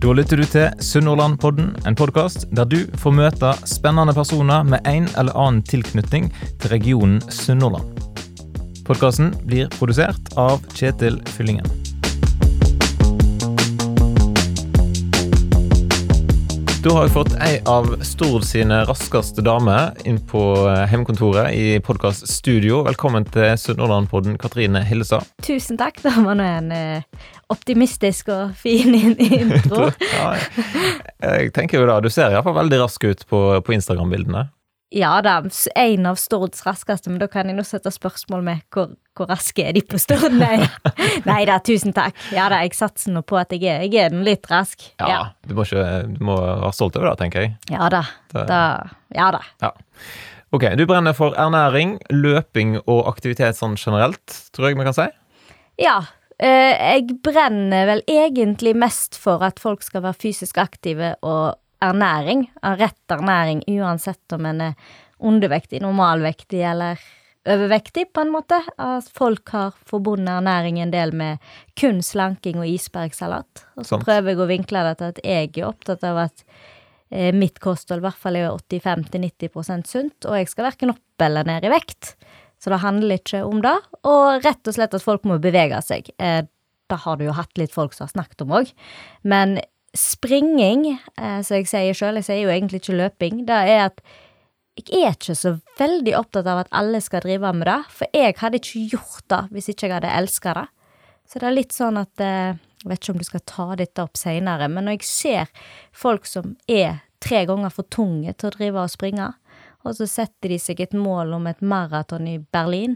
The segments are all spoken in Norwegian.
Da lytter du til Sunnhordlandpodden, en podkast der du får møte spennende personer med en eller annen tilknytning til regionen Sunnhordland. Podkasten blir produsert av Kjetil Fyllingen. Da har jeg fått ei av Stord sine raskeste damer inn på eh, hjemmekontoret i podkaststudio. Velkommen til Sunnhordlandpodden, Katrine Hillestad. Tusen takk. Det var nå en eh, optimistisk og fin intro. Ja, jeg tenker jo da, Du ser iallfall veldig rask ut på, på Instagram-bildene. Ja da, en av Stords raskeste, men da kan jeg nå sette spørsmål med hvor, hvor raske er de på Stord? Nei. Nei da, tusen takk. Ja da, jeg satser nå på at jeg er, jeg er den litt rask. Ja, Du, må ikke, du må være stolt over det, tenker jeg. Ja da. Det- da ja da. Ja. Ok, Du brenner for ernæring, løping og aktivitet sånn generelt, tror jeg vi kan si. Ja. eh, jeg brenner vel egentlig mest for at folk skal være fysisk aktive og ernæring. Av rett ernæring, uansett om en er undervektig, normalvektig eller overvektig, på en måte. At folk har forbundet ernæring en del med kun slanking og isbergsalat. Og så Sant. prøver jeg å vinkle det til at jeg er opptatt av at eh, mitt kosthold i hvert fall er 85-90% sunt, og jeg skal verken opp eller ned i vekt. Så det handler ikke om det. Og rett og slett at folk må bevege seg. Eh, det har du jo hatt litt folk som har snakket om òg. Men springing, eh, som jeg sier sjøl, jeg sier jo egentlig ikke løping, det er at jeg er ikke så veldig opptatt av at alle skal drive med det, for jeg hadde ikke gjort det hvis ikke jeg hadde elska det. Så det er litt sånn at eh, Jeg vet ikke om du skal ta dette opp seinere, men når jeg ser folk som er tre ganger for tunge til å drive og springe, og så setter de seg et mål om et maraton i Berlin,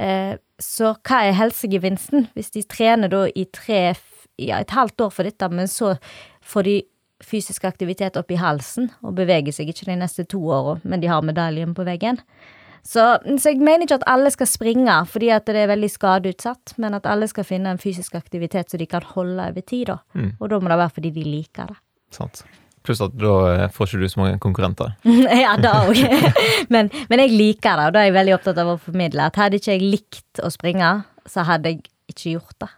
eh, så hva er helsegevinsten hvis de trener da i tre, f- ja, et halvt år for dette, men så får de fysisk aktivitet opp i halsen og beveger seg ikke de neste to åra, men de har medaljen på veggen? Så, så jeg mener ikke at alle skal springe fordi at det er veldig skadeutsatt, men at alle skal finne en fysisk aktivitet så de kan holde over tid, da. Mm. Og da må det være fordi de liker det. Sant. Pluss at da eh, får ikke du så mange konkurrenter. ja, da òg. men, men jeg liker det, og da er jeg veldig opptatt av å formidle at hadde ikke jeg likt å springe, så hadde jeg ikke gjort det.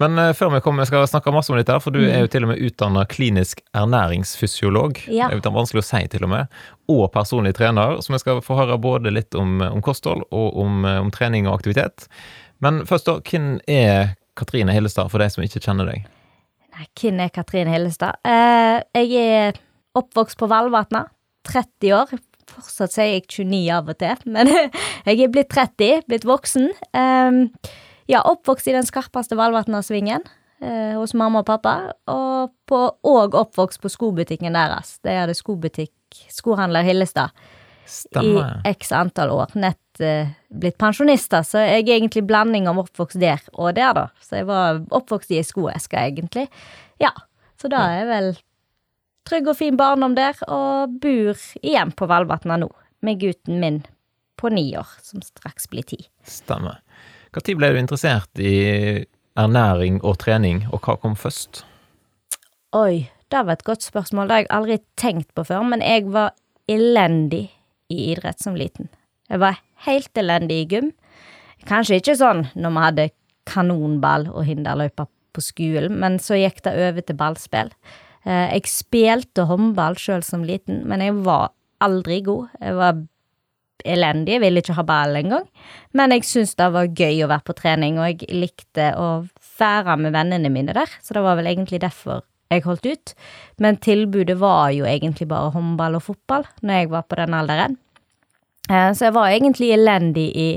Men eh, før vi kommer, vi skal snakke masse om dette, her, for du er jo til og med utdanna klinisk ernæringsfysiolog. Ja. Det er vanskelig å si, til og med. Og personlig trener, så vi skal få høre både litt om, om kosthold og om, eh, om trening og aktivitet. Men først, da. Hvem er Katrine Hillestad, for de som ikke kjenner deg? Nei, hvem er Katrine Hillestad? Uh, jeg er oppvokst på Valvatna, 30 år. Fortsatt sier jeg 29 av og til, men jeg er blitt 30, blitt voksen. Eh, ja, oppvokst i den skarpeste Valvatna-svingen eh, hos mamma og pappa, og, på, og oppvokst på skobutikken deres. De hadde skobutikk, skohandler Hillestad, Stemmer. i x antall år. Nett eh, blitt pensjonister, så jeg er egentlig blanding av oppvokst der og der, da. Så jeg var oppvokst i ei skoeske, egentlig. Ja, så da er jeg vel trygg og fin barndom der, og bor igjen på Valvatna nå, med gutten min på ni år, som straks blir ti. Stemmer. Når ble du interessert i ernæring og trening, og hva kom først? Oi, det var et godt spørsmål. Det har jeg aldri tenkt på før, men jeg var elendig i idrett som liten. Jeg var helt elendig i gym. Kanskje ikke sånn når vi hadde kanonball og hinderløyper på skolen, men så gikk det over til ballspill. Eh, Jeg spilte håndball sjøl som liten, men jeg var aldri god. Jeg var elendig, jeg ville ikke ha ball engang. Men jeg syntes det var gøy å være på trening, og jeg likte å være med vennene mine der, så det var vel egentlig derfor jeg holdt ut. Men tilbudet var jo egentlig bare håndball og fotball når jeg var på den alderen. Eh, Så jeg var egentlig elendig i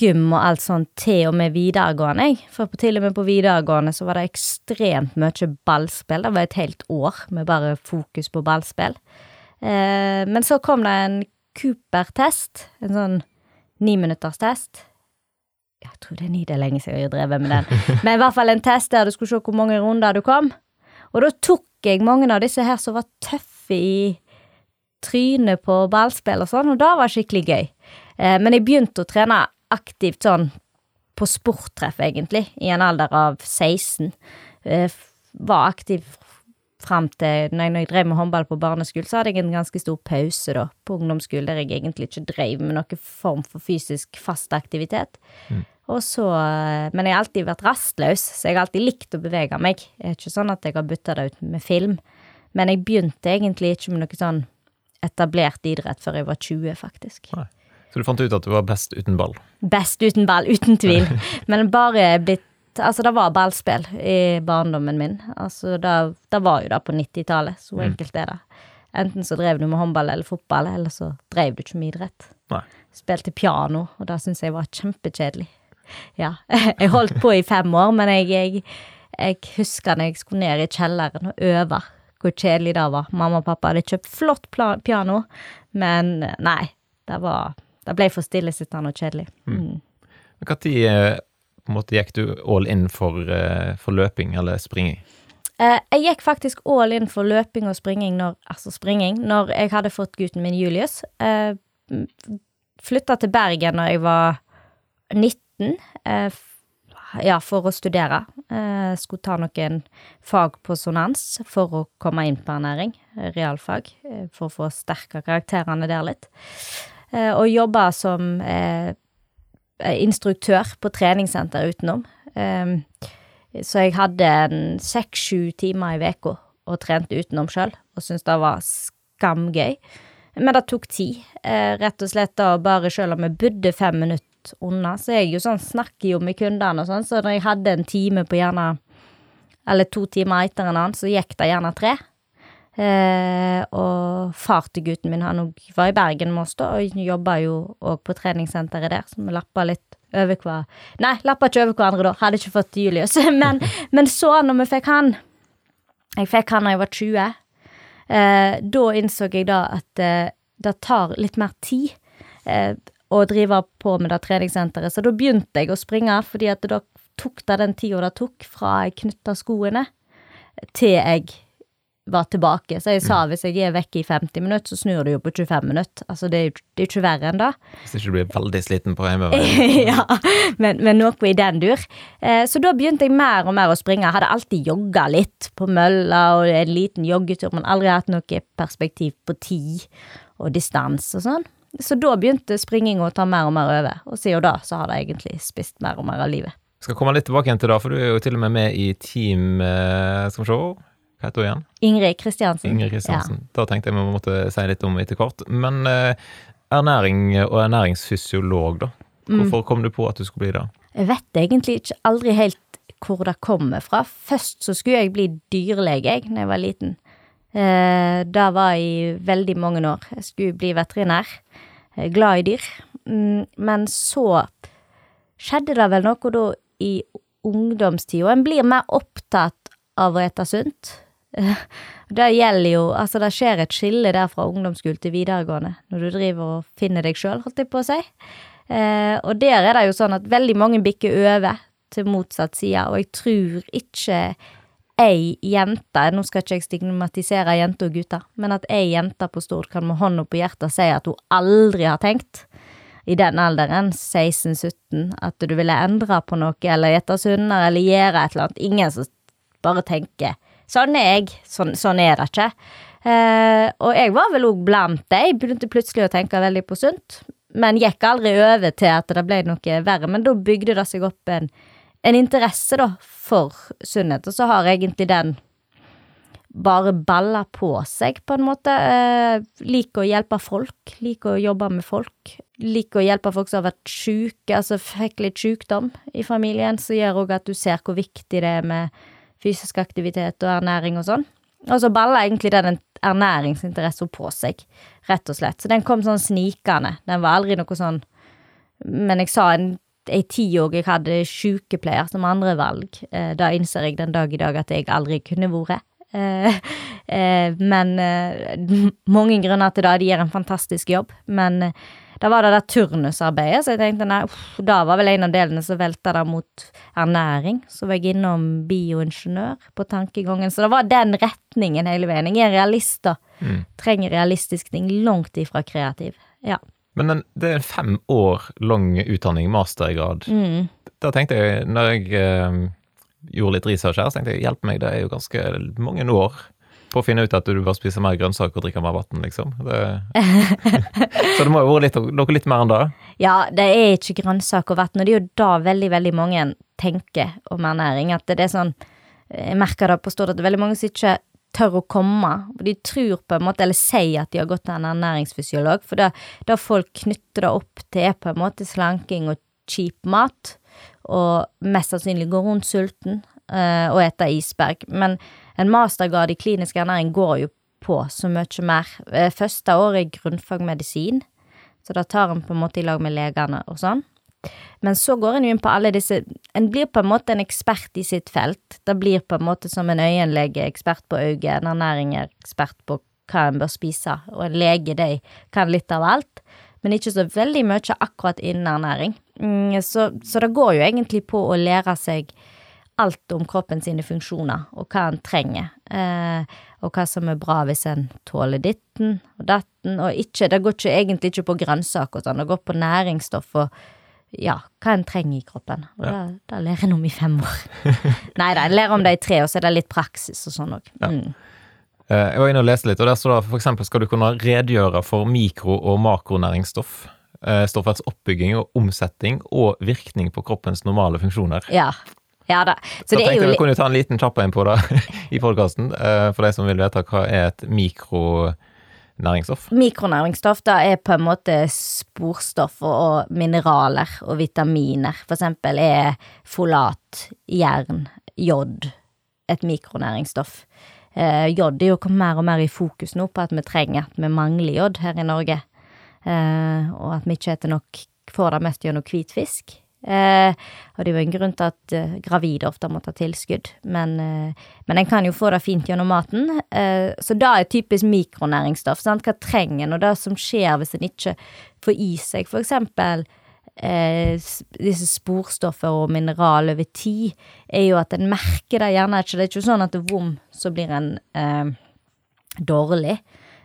gym og alt sånt til og med videregående. For til og med på videregående så var det ekstremt mye ballspill. Det var et helt år med bare fokus på ballspill. Eh, Men så kom det en Cooper-test, en sånn niminutterstest. Jeg tror det er ni, det er lenge siden jeg har drevet med den. Men i hvert fall en test der du skulle se hvor mange runder du kom. Og da tok jeg mange av disse her som var tøffe i trynet på ballspill og sånn, og det var skikkelig gøy. Eh, men jeg begynte å trene aktivt sånn på sporttreff, egentlig, i en alder av 16. Eh, var aktiv fram til når jeg, drev med håndball på barneskolen, så hadde jeg en ganske stor pause da, på ungdomsskolen, der jeg egentlig ikke drev med noen form for fysisk fast aktivitet. Og så, eh, men jeg har alltid vært rastløs, så jeg har alltid likt å bevege meg. Det er ikke sånn at jeg har bytta det ut med film. Men jeg begynte egentlig ikke med noe sånn etablert idrett før jeg var 20, faktisk. Nei. Så du fant ut at du var best uten ball? Best uten ball, uten tvil. Men bare blitt Altså, det var ballspill i barndommen min. Altså, det, det var jo det på 90-tallet. Så Mm. enkelt er det. Enten så drev du med håndball eller fotball, eller så drev du ikke med idrett. Nei. Spilte piano, og det syns jeg var kjempekjedelig. Ja. Jeg holdt på i fem år, men jeg, jeg, jeg husker når jeg skulle ned i kjelleren og øve, hvor kjedelig det var. Mamma og pappa hadde kjøpt flott piano, men nei, det var Det ble for stillesittende og kjedelig. Mm. Men Når eh, på en måte gikk du all in for, eh, for løping eller springing? Eh, jeg gikk faktisk all in for løping og springing når, altså springing, når jeg hadde fått gutten min Julius. Eh, flytta til Bergen når jeg var 19, eh, ja, for å studere. Skulle ta noen fag på sonans for å komme inn på ernæring, realfag, for å få sterka karakterene der litt. Og jobba som instruktør på treningssenter utenom. Um, så jeg hadde seks-sju timer i uka og trente utenom sjøl, og syntes det var skamgøy. Men det tok tid, eh, rett og slett da, bare sjøl om jeg bodde fem minutter unna, så jeg jo sånn, snakker jo med kundene og sånn, så når jeg hadde en time på gjerne, eller to timer etter en annen, så gikk det gjerne tre. Eh, og far til gutten min, han var i Bergen med oss da, og jobba jo òg på treningssenteret der, så vi lappa litt over hver Nei, lappa ikke over hverandre da, hadde ikke fått Julius, men, men så, når vi fikk han Jeg fikk han da jeg var 20. Eh, da innså jeg da at eh, det tar litt mer tid eh, å drive på med det treningssenteret, så da begynte jeg å springe, fordi at da tok det den tida det tok fra jeg knytta skoene til jeg var tilbake. Så jeg sa hvis jeg er vekke i 50 minutter, så snur du jo på 25 minutter. Altså det er jo det er ikke verre enn det. Hvis ikke du blir veldig sliten på hjemmeveien? ja, men, men noe i den dur. Eh, så da begynte jeg mer og mer å springe. Jeg hadde alltid jogga litt på mølla og en liten joggetur, men aldri hatt noe perspektiv på tid og distanse og sånn. Så da begynte springinga å ta mer og mer over, og siden da så har det egentlig spist mer og mer av livet. Skal komme litt tilbake igjen til det, for du er jo til og med med i team eh, Skal vi se, hva heter hun igjen? Ingrid Kristiansen. Ingrid Kristiansen. Da tenkte jeg vi måtte si litt om etter kort. Men eh, ernæring og ernæringsfysiolog, da. Hvorfor kom du på at du skulle bli det? Jeg vet egentlig ikke aldri helt hvor det kommer fra. Først så skulle jeg bli dyrlege, jeg, da jeg var liten. Eh, det var i veldig mange år. Jeg skulle bli veterinær. Eh, glad i dyr. Mm, men så skjedde det vel noe da i ungdomstida. En blir mer opptatt av å ete sunt. Det gjelder jo Altså, det skjer et skille der fra ungdomsskole til videregående, når du driver og finner deg sjøl, holdt jeg på å si. Eh, og der er det jo sånn at veldig mange bikker over til motsatt side, og jeg tror ikke ei jente, nå skal ikke jeg stigmatisere jenter og gutter, men at ei jente på Stord kan med hånda på hjertet si at hun aldri har tenkt i den alderen, 16-17, at du ville endre på noe, eller gjette sunnere, eller gjøre et eller annet. Ingen som bare tenker sånn er jeg, sånn, sånn er det ikke. Eh, og jeg var vel òg blant dem. begynte plutselig å tenke veldig på sunt, men gikk aldri over til at det ble noe verre. Men da bygde det seg opp en, en interesse da, for sunnhet, og så har egentlig den bare balla på seg, på en måte. Eh, liker å hjelpe folk, liker å jobbe med folk. Liker å hjelpe folk som har vært syke, altså fikk litt sykdom i familien, som gjør òg at du ser hvor viktig det er med fysisk aktivitet og ernæring og sånn. Og så balla egentlig den ernæringsinteressen på seg, rett og slett. Så den kom sånn snikende. Den var aldri noe sånn Men jeg sa en ei òg jeg hadde sykepleier som andrevalg. Eh, da innser jeg den dag i dag at jeg aldri kunne vært. Eh, eh, men mange grunner til det. De gjør en fantastisk jobb. Men da var det det turnusarbeidet, så jeg tenkte nei, uff, da var vel en av delene som velta der mot ernæring. Så var jeg innom bioingeniør på tankegangen. Så det var den retningen hele veien. Jeg er realist, da. Mm. Trenger realistisk ting. Langt ifra kreativ. Ja. Men den, det er en fem år lang utdanning, mastergrad. Mm. Da tenkte jeg, når jeg eh, gjorde litt research her, så tenkte jeg hjelp meg, det er jo ganske mange år på å finne ut at du bør spise mer grønnsaker og drikke mer vann, liksom. Det... så det må jo være litt, noe litt mer enn det? Ja, det er ikke grønnsaker og vann, og det er jo da veldig, veldig mange tenker om ernæring. At det er sånn Jeg merker det på Stord at det er veldig mange som ikke tør å komme. og De tror på en måte, eller sier at de har gått til en ernæringsfysiolog, for da, det folk knytter det opp til på en måte slanking og kjip mat, og mest sannsynlig går rundt sulten uh, og eter isberg. Men en mastergrad i klinisk ernæring går jo på så mye mer. Uh, første året er grunnfagmedisin, så da tar en på en måte i lag med legene og sånn. Men så går en jo inn på alle disse En blir på en måte en ekspert i sitt felt. Det blir på en måte som en øyenlege, ekspert på øyet, en ernæring er på hva en bør spise, og en lege, de kan litt av alt, men ikke så veldig mye akkurat innen ernæring. Mm, så, så det går jo egentlig på å lære seg alt om kroppen sine funksjoner, og hva en trenger, eh, og hva som er bra hvis en tåler ditten og datten, og ikke, det går ikke egentlig ikke på grønnsaker og sånn, det går på næringsstoff og ja, hva en trenger i kroppen. Og ja. da, da lærer en om i fem år. Nei da, en lærer om det i tre, og så er det litt praksis og sånn òg. Mm. Eh, jeg var inne og leste litt, og der står det eksempel skal du kunne redegjøre for mikro- og makronæringsstoff. Eh, stoffets oppbygging og omsetning og virkning på kroppens normale funksjoner. Ja, ja da. Så, så det er jo Vi kunne ta en liten kjapp en på det i podkasten, eh, for de som vil vite hva er et mikro næringsstoff? Mikronæringsstoff da er på en måte sporstoff og mineraler og vitaminer. For eksempel er folat, jern, jod et mikronæringsstoff. Eh, jod er jo kommet mer og mer i fokus nå på at vi trenger at vi mangler jod her i Norge. Eh, og at vi ikke nok, får det mest gjennom hvit fisk. Eh, og det er jo en grunn til at eh, gravide ofte må ta tilskudd, men, eh, men en kan jo få det fint gjennom maten. Eh, så da er typisk mikronæringsstoff. Sant? Hva trenger en, og det som skjer hvis en ikke får i seg for eksempel eh, disse sporstoffer og mineral over tid, er jo at en merker det gjerne ikke. Det er ikke sånn at det vom, så blir en eh, dårlig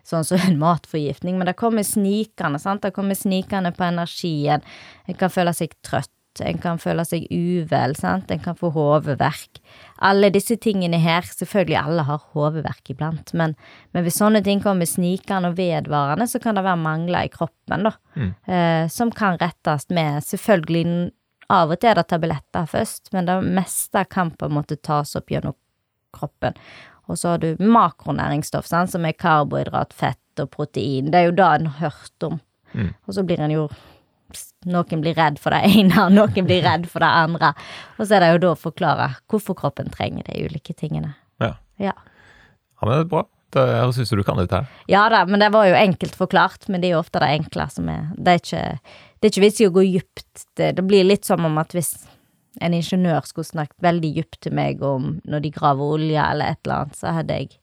sånn som en matforgiftning, men det kommer snikende, sant, det kommer snikende på energien, en kan føle seg trøtt, en kan føle seg uvel, sant, en kan få hodeverk. Alle disse tingene her, selvfølgelig alle har hodeverk iblant, men, men, hvis sånne ting kommer snikende og vedvarende, så kan det være mangler i kroppen, da, mm. eh, som kan rettes med selvfølgelig Av og til er det tabletter først, men det meste kan på en måte tas opp gjennom kroppen. Og så har du makronæringsstoff, sant, som er karbohydrat, fett og protein. Det er jo det en har hørt om. Mm. Og så blir en jo noen blir redd for det ene, og noen blir redd for det andre. Og så er det jo da å forklare hvorfor kroppen trenger de ulike tingene. Ja. Ja, ja men det er bra. Det høres ut som du kan dette her. Ja da, men det var jo enkelt forklart. Men det er jo ofte det enkle som er Det er ikke, det er ikke vits i å gå dypt. Det, det, blir litt som om at hvis en ingeniør skulle snakket veldig dypt til meg om når de graver olje eller et eller annet, så hadde jeg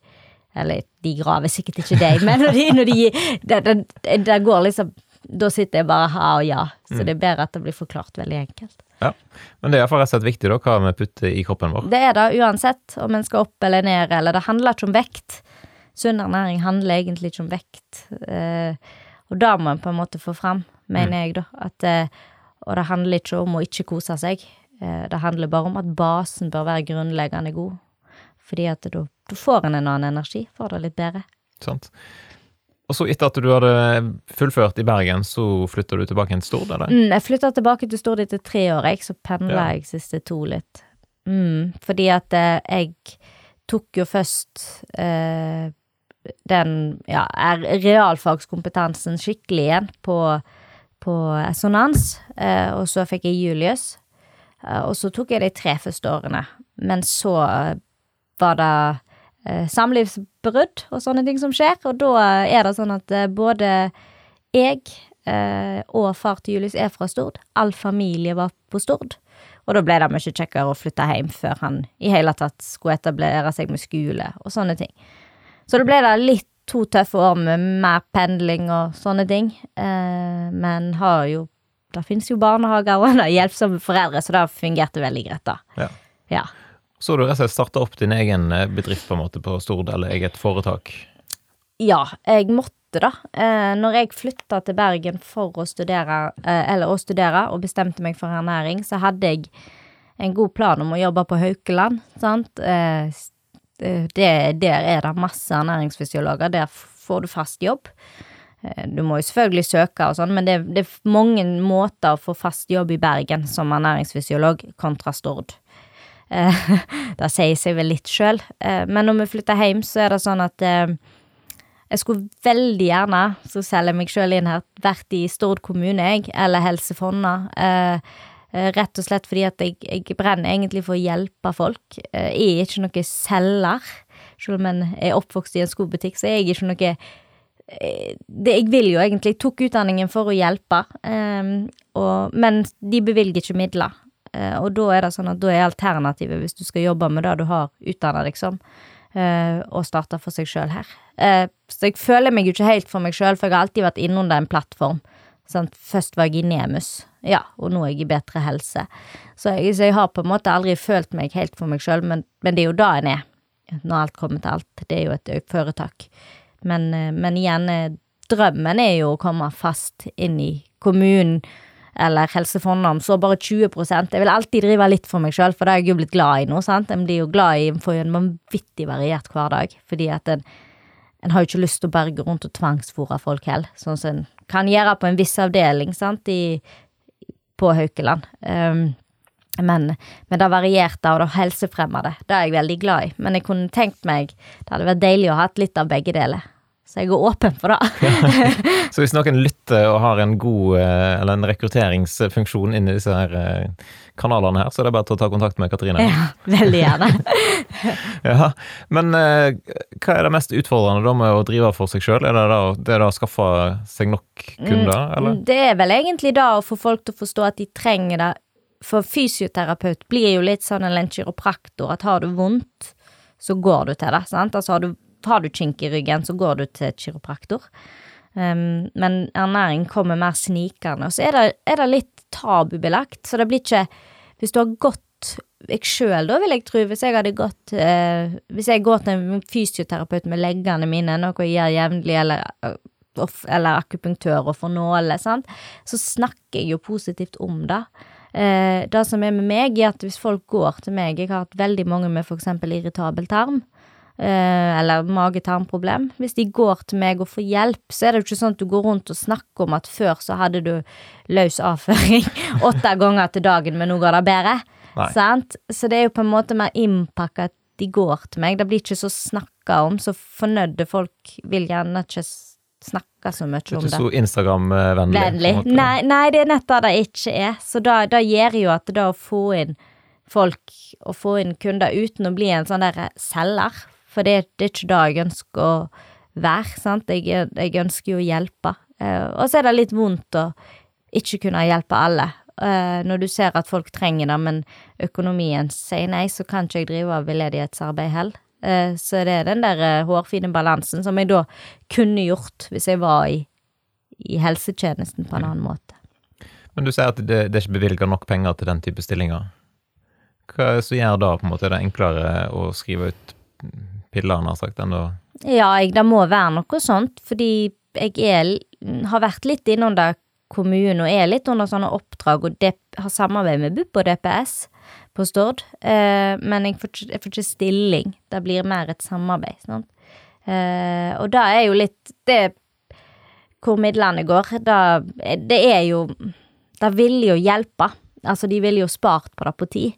Eller de graver sikkert ikke deg, men når de, når de det, det, det går liksom da sitter jeg bare ha og ja. Så mm. det er bedre at det blir forklart veldig enkelt. Ja, Men det er rett og slett viktig da, hva vi putter i kroppen vår. Det er det uansett, om en skal opp eller ned, eller det handler ikke om vekt. Sunn ernæring handler egentlig ikke om vekt. Eh, og det må en på en måte få fram, mener mm. jeg, da. At, eh, og det handler ikke om å ikke kose seg. Eh, det handler bare om at basen bør være grunnleggende god. Fordi at da får en en annen energi, får det litt bedre. Sant. Og så etter at du hadde fullført i Bergen, så flytta du tilbake til Stord, eller? Mm, jeg flytta tilbake til Stord etter tre år, jeg, så pendla ja. jeg siste to litt. Mm, fordi at eh, jeg tok jo først eh, den ja, realfagskompetansen skikkelig igjen på, på Sonans, eh, og så fikk jeg Julius. Eh, og så tok jeg de tre første årene, men så eh, var det samlivsbrudd og sånne ting som skjer. Og da er det sånn at eh, både jeg eh, og far til Julius er fra Stord. All familie var på Stord. Og da ble det mye kjekkere å flytte hjem før han i hele tatt skulle etablere seg med skole og sånne ting. Så da ble det litt to tøffe år med mer pendling og sånne ting. Eh, men har jo Det finnes jo barnehager og hjelpsomme foreldre, så det fungerte veldig greit, da. Ja. ja. Så du rett og slett starta opp din egen eh, bedrift på en måte på Stord, eller eget foretak? Ja, jeg måtte da. Eh, når jeg flytta til Bergen for å studere, eh, eller å studere, og bestemte meg for ernæring, så hadde jeg en god plan om å jobbe på Haukeland, sant. Det, der er det masse ernæringsfysiologer, der får du fast jobb. Du må jo selvfølgelig søke og sånn, men det, det er mange måter å få fast jobb i Bergen som ernæringsfysiolog kontra Stord. Eh, det sier seg vel litt sjøl, eh, men når vi flytter hjem, så er det sånn at eh, jeg skulle veldig gjerne, så selger jeg meg sjøl inn her, vært i Stord kommune, jeg, eller Helse Fonna. Rett og slett fordi at jeg, jeg brenner egentlig for å hjelpe folk. Jeg er ikke noe selger. Selv om jeg er oppvokst i en skobutikk, så er jeg ikke noe det, Jeg vil jo egentlig Jeg tok utdanningen for å hjelpe, um, og, men de bevilger ikke midler. Eh, og da er det sånn at da er alternativet, hvis du skal jobbe med det du har utdanna liksom, som, eh, starte for seg sjøl her. Eh, så jeg føler meg jo ikke helt for meg sjøl, for jeg har alltid vært innunder en plattform. Sant? Først var jeg i Nemus, ja, og nå er jeg i Bedre helse. Så jeg, så jeg har på en måte aldri følt meg helt for meg sjøl, men, men det er jo da en er, når alt kommer til alt. Det er jo et foretak. Men, men igjen, drømmen er jo å komme fast inn i kommunen eller Helse Fonna om så bare 20% Jeg vil alltid drive litt for meg sjøl, for det er jeg jo blitt glad i nå, sant. En blir jo glad i, en får jo en vanvittig variert hverdag, fordi at en en har jo ikke lyst til å bare gå rundt og tvangsfòre folk heller, sånn som en kan gjøre på en viss avdeling, sant, i, på Haukeland. Um, men, men det varierte og det helsefremmede, det er jeg veldig glad i. Men jeg kunne tenkt meg, det hadde vært deilig å ha litt av begge deler. Så jeg er åpen for det. Så hvis noen lytter og har en god eh, eller en rekrutteringsfunksjon inni disse her eh, kanalene her, så er det bare til å ta kontakt med Katrine. ja, veldig gjerne. Ja, Men eh, hva er det mest utfordrende da med å drive for seg sjøl? Er det da, det er da å skaffe seg nok kunder, eller? Det er vel egentlig da å få folk til å forstå at de trenger det. For fysioterapeut blir jo litt sånn eller en kiropraktor, at har du vondt, så går du til det, sant. Altså har du, har du kink i ryggen, så går du til kiropraktor. Um, men ernæring kommer mer snikende. Og så er det, er det litt tabubelagt, så det blir ikke Hvis du har gått jeg sjøl, da, vil jeg tro, hvis jeg hadde gått eh, Hvis jeg går til en fysioterapeut med leggene mine, noe jeg gjør jevnlig, eller, eh, eller akupunktør og får nåler, sant, så snakker jeg jo positivt om det. Eh, det som er med meg, er at hvis folk går til meg Jeg har hatt veldig mange med eksempel irritabel tarm. Eh, eller mage-tarmproblem. Hvis de går til meg og får hjelp, så er det jo ikke sånn at du går rundt og snakker om at før så hadde du løs avføring åtte ganger til dagen, men nå går det bedre. Sant? Så det er jo på en måte mer innpakka at de går til meg. Det blir ikke så snakka om, så fornøyde folk vil gjerne ikke snakke så mye om Ikke det. så Instagram-vennlig. Nei, nei, det er nettopp det ikke er. Så da, da gjør jo at det å få inn folk, og få inn kunder uten å bli en sånn der selger, for det, det er ikke det jeg ønsker å være, sant. Jeg, jeg ønsker jo å hjelpe. Uh, og så er det litt vondt å ikke kunne hjelpe alle. Uh, når du ser at folk trenger det, men økonomien sier nei, så kan ikke jeg drive veldedighetsarbeid heller. Uh, så det er den der hårfine balansen som jeg da kunne gjort hvis jeg var i, i helsetjenesten på en annen måte. Men du sier at det, det er ikke bevilga nok penger til den type stillinger. Hva er det som gjør da, på en måte? Er det enklere å skrive ut piller, nær sagt, ennå? Ja, jeg, det må være noe sånt, fordi jeg er, har vært litt innunder kommunen og er litt under sånne oppdrag og dep, har samarbeid med BUP og DPS på Stord, eh, men jeg får, jeg får ikke stilling. Det blir mer et samarbeid, sant. Eh, og det er jo litt Det hvor midlene går, Da, det er jo Det vil jo hjelpe. Altså, de ville jo spart på det på tid.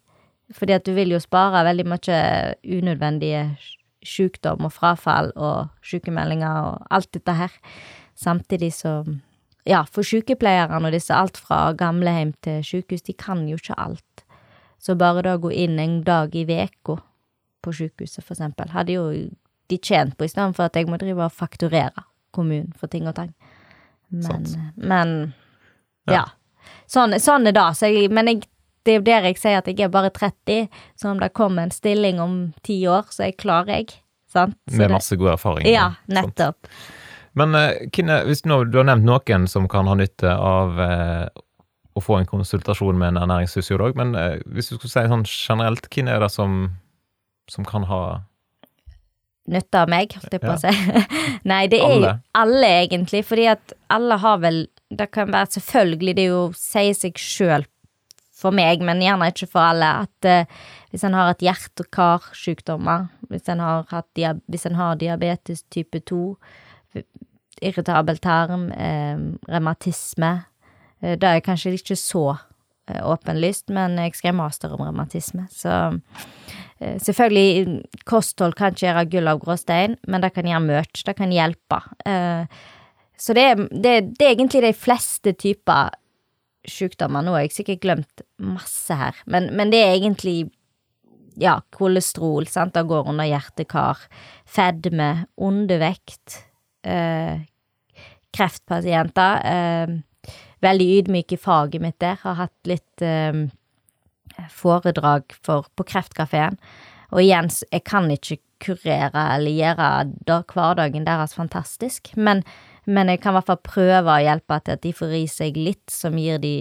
Fordi at du vil jo spare veldig mye unødvendige sykdom og frafall og sykemeldinger og alt dette her. Samtidig som Ja, for sykepleierne og disse, alt fra gamlehjem til sykehus, de kan jo ikke alt. Så bare da å gå inn en dag i veka på sykehuset, for eksempel, hadde jo de tjent på, i stedet for at jeg må drive og fakturere kommunen for ting og tang. Men, men Ja. ja. Sånn, sånn er det. Så jeg, men jeg, det er jo der jeg sier at jeg er bare 30, så om det kommer en stilling om ti år, så er jeg klar, jeg. Sant? Så Med masse god erfaring. Ja, Sant. nettopp. Men eh, Kine, hvis nå, du har nevnt noen som kan ha nytte av eh, å få en konsultasjon med en ernæringsfysiolog, men eh, hvis du skulle si sånn generelt, hvem er det som, som kan ha Nytte av meg, holdt jeg på å si. Nei, det er jo Alle. alle, egentlig, fordi at alle har vel Det kan være selvfølgelig, det er jo sier seg sjøl for meg, men gjerne ikke for alle, at eh, hvis en har et hjerte- og karsykdommer, hvis en har, har diabetes type 2, irritabel tarm, eh, revmatisme eh, Det er kanskje ikke så eh, åpenlyst, men jeg skrev master om revmatisme, så eh, Selvfølgelig, kosthold kan ikke gjøre gull av grå stein, men det kan gjøre mye. Det kan hjelpe. Eh, så det det, det er egentlig de fleste typer sykdommer. Nå har jeg sikkert glemt masse her, men, men det er egentlig ja, kolesterol, sant, det går under hjerte-kar, fedme, undervekt, eh, kreftpasienter. Eh, veldig ydmyk i faget mitt der, har hatt litt eh, foredrag for, på Kreftkafeen. Og igjen, jeg kan ikke kurere eller gjøre hverdagen deres fantastisk, men, men jeg kan i hvert fall prøve å hjelpe til at de får i seg litt som gir de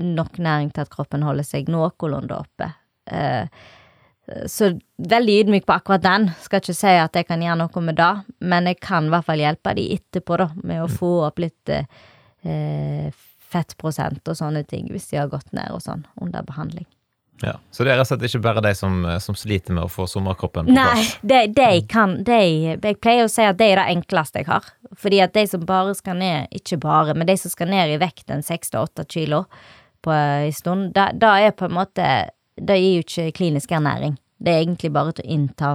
nok næring til at kroppen holder seg noenlunde oppe. Eh, så veldig ydmyk på akkurat den. Skal ikke si at jeg kan gjøre noe med det, men jeg kan i hvert fall hjelpe de etterpå, da, med å få opp litt eh, fettprosent og sånne ting, hvis de har gått ned og sånn under behandling. Ja, Så det er rett og slett ikke bare de som, som sliter med å få sommerkroppen på Nei, plass? de, de kan de, Jeg pleier å si at det er det enkleste jeg har. Fordi at de som bare skal ned, ikke bare, men de som skal ned i vekt en seks til åtte kilo på en stund, da, da er på en måte Det gir jo ikke klinisk ernæring. Det er egentlig bare til å innta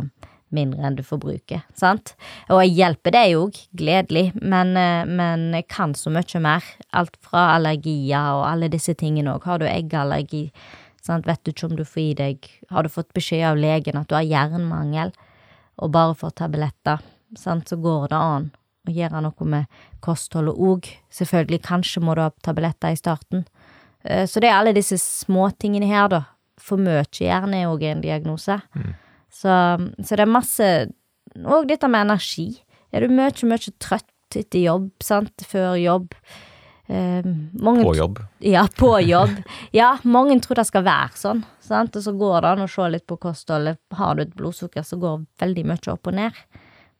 mindre enn du forbruker, sant? Og jeg hjelper deg òg, gledelig, men, eh, men jeg kan så mye mer. Alt fra allergier og alle disse tingene òg. Har du eggallergi, sant, vet du ikke om du får i deg Har du fått beskjed av legen at du har jernmangel, og bare får tabletter, sant, så går det an å gjøre noe med kostholdet òg. Selvfølgelig, kanskje må du ha tabletter i starten. Eh, Så det er alle disse småtingene her, da. For mye jern er òg en diagnose. Så, så det er masse Og dette med energi. Er du mye, mye trøtt etter jobb, sant, før jobb? Eh, mange På jobb? ja, på jobb. Ja, mange tror det skal være sånn, sant, og så går det an å se litt på kostholdet. Har du et blodsukker, så går veldig mye opp og ned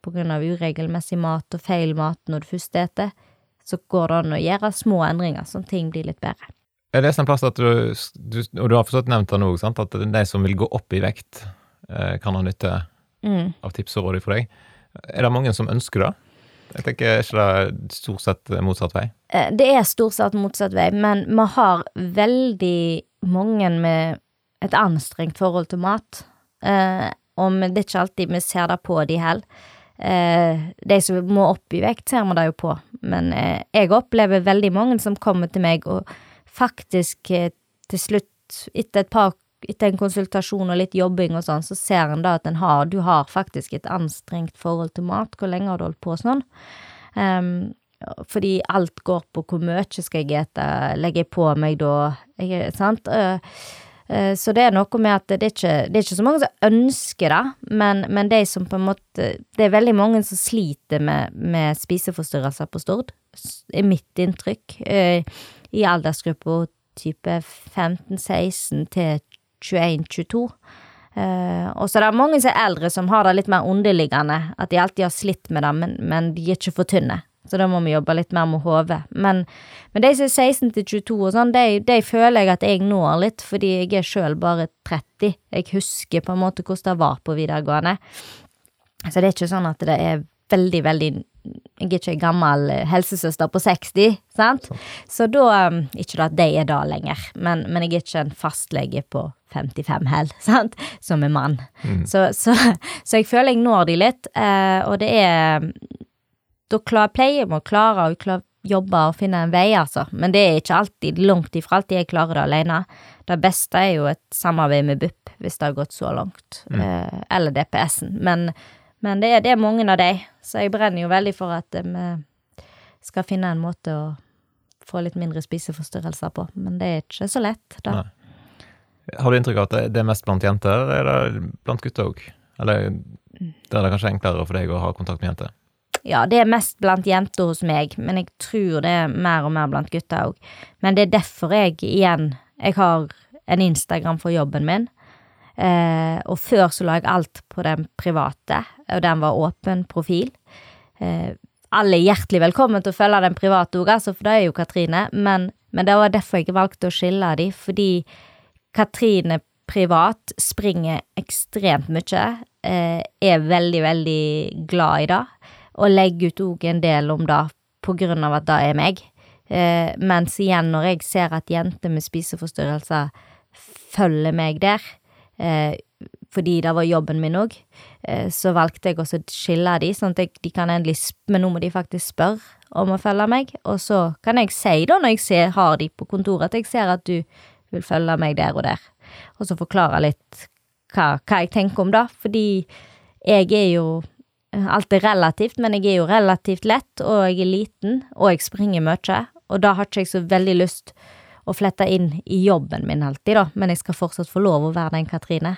av uregelmessig mat og feil mat når du først spiser, Så går det an å gjøre små endringer, sånn ting blir litt bedre. Jeg leste en plass at du, du og du har forstått nevnt det nå, sant, at de som vil gå opp i vekt, eh, kan ha nytte Mm. av tips og råd fra deg. Er det mange som ønsker det? Jeg tenker, Er ikke det er stort sett motsatt vei? Eh, Det er stort sett motsatt vei, men vi har veldig mange med et anstrengt forhold til mat. Eh, og det er ikke alltid vi ser det på de heller. Eh, de som må opp i vekt, ser vi det jo på, men jeg opplever veldig mange som kommer til meg og faktisk til slutt, etter et par etter en konsultasjon og litt jobbing og sånn, så ser en da at en har, du har faktisk et anstrengt forhold til mat. Hvor lenge har du holdt på sånn? Um, fordi alt går på hvor mye skal jeg ete, legger jeg på meg da, jeg, sant? Uh, så det er noe med at det er ikke, det er ikke så mange som ønsker det, men, men de som på en måte Det er veldig mange som sliter med, med spiseforstyrrelser på Stord, er mitt inntrykk, eh, i aldersgruppa type 15-16 til 21-22. Eh, og så det er mange som er eldre som har det litt mer underliggende, at de alltid har slitt med det, men, men de er ikke for tynne. Så da må vi jobbe litt mer med hodet. Men, men de som er 16 til 22 og sånn, de, de føler jeg at jeg når litt, fordi jeg er sjøl bare 30. Jeg husker på en måte hvordan det var på videregående. Så det er ikke sånn at det er veldig, veldig Jeg er ikke ei gammel eh, helsesøster på 60, sant? Så da um, Ikke at de er da lenger, men, men jeg er ikke en fastlege på 55 hell, sant? Som er mann. Så, så, så jeg føler jeg når de litt, eh, og det er Da klar, pleier vi å klare å klar, jobbe og finne en vei, altså. Men det er ikke alltid, langt ifra alltid jeg klarer det alene. Det beste er jo et samarbeid med BUP, hvis det har gått så langt. Eh, eller DPS-en. Men, men det, er, det er mange av de, så jeg brenner jo veldig for at eh, vi skal finne en måte å få litt mindre spiseforstyrrelser på. Men det er ikke så lett, da. Nei. Har du inntrykk av at det- er mest blant jenter, eller er det blant gutter òg? Eller der er det kanskje enklere for deg å ha kontakt med jenter? Ja, det er mest blant jenter hos meg, men jeg tror det er mer og mer blant gutter òg. Men det er derfor jeg igjen Jeg har en Instagram for jobben min, eh, og før så la jeg alt på den private, og den var åpen profil. Eh, alle er hjertelig velkommen til å følge den private òg, altså, for det er jo Katrine, men, Men det var derfor jeg valgte å skille de, fordi Katrine privat springer ekstremt mye, eh, er veldig, veldig glad i det, og legger ut òg en del om det på grunn av at det er meg. Eh, mens igjen, når jeg ser at jenter med spiseforstyrrelser følger meg der, eh, fordi det var jobben min òg, så valgte jeg også å skille de, sånn at de kan endelig Men nå må de faktisk spørre om å følge meg, og så kan jeg si da, når jeg ser, har de på kontoret, at jeg ser at du vil følge meg der og der, og så forklare litt hva, hva jeg tenker om det, fordi jeg er jo Alt er relativt, men jeg er jo relativt lett, og jeg er liten, og jeg springer mye, og da har ikke jeg så veldig lyst å flette inn i jobben min alltid, da, men jeg skal fortsatt få lov å være den Katrine.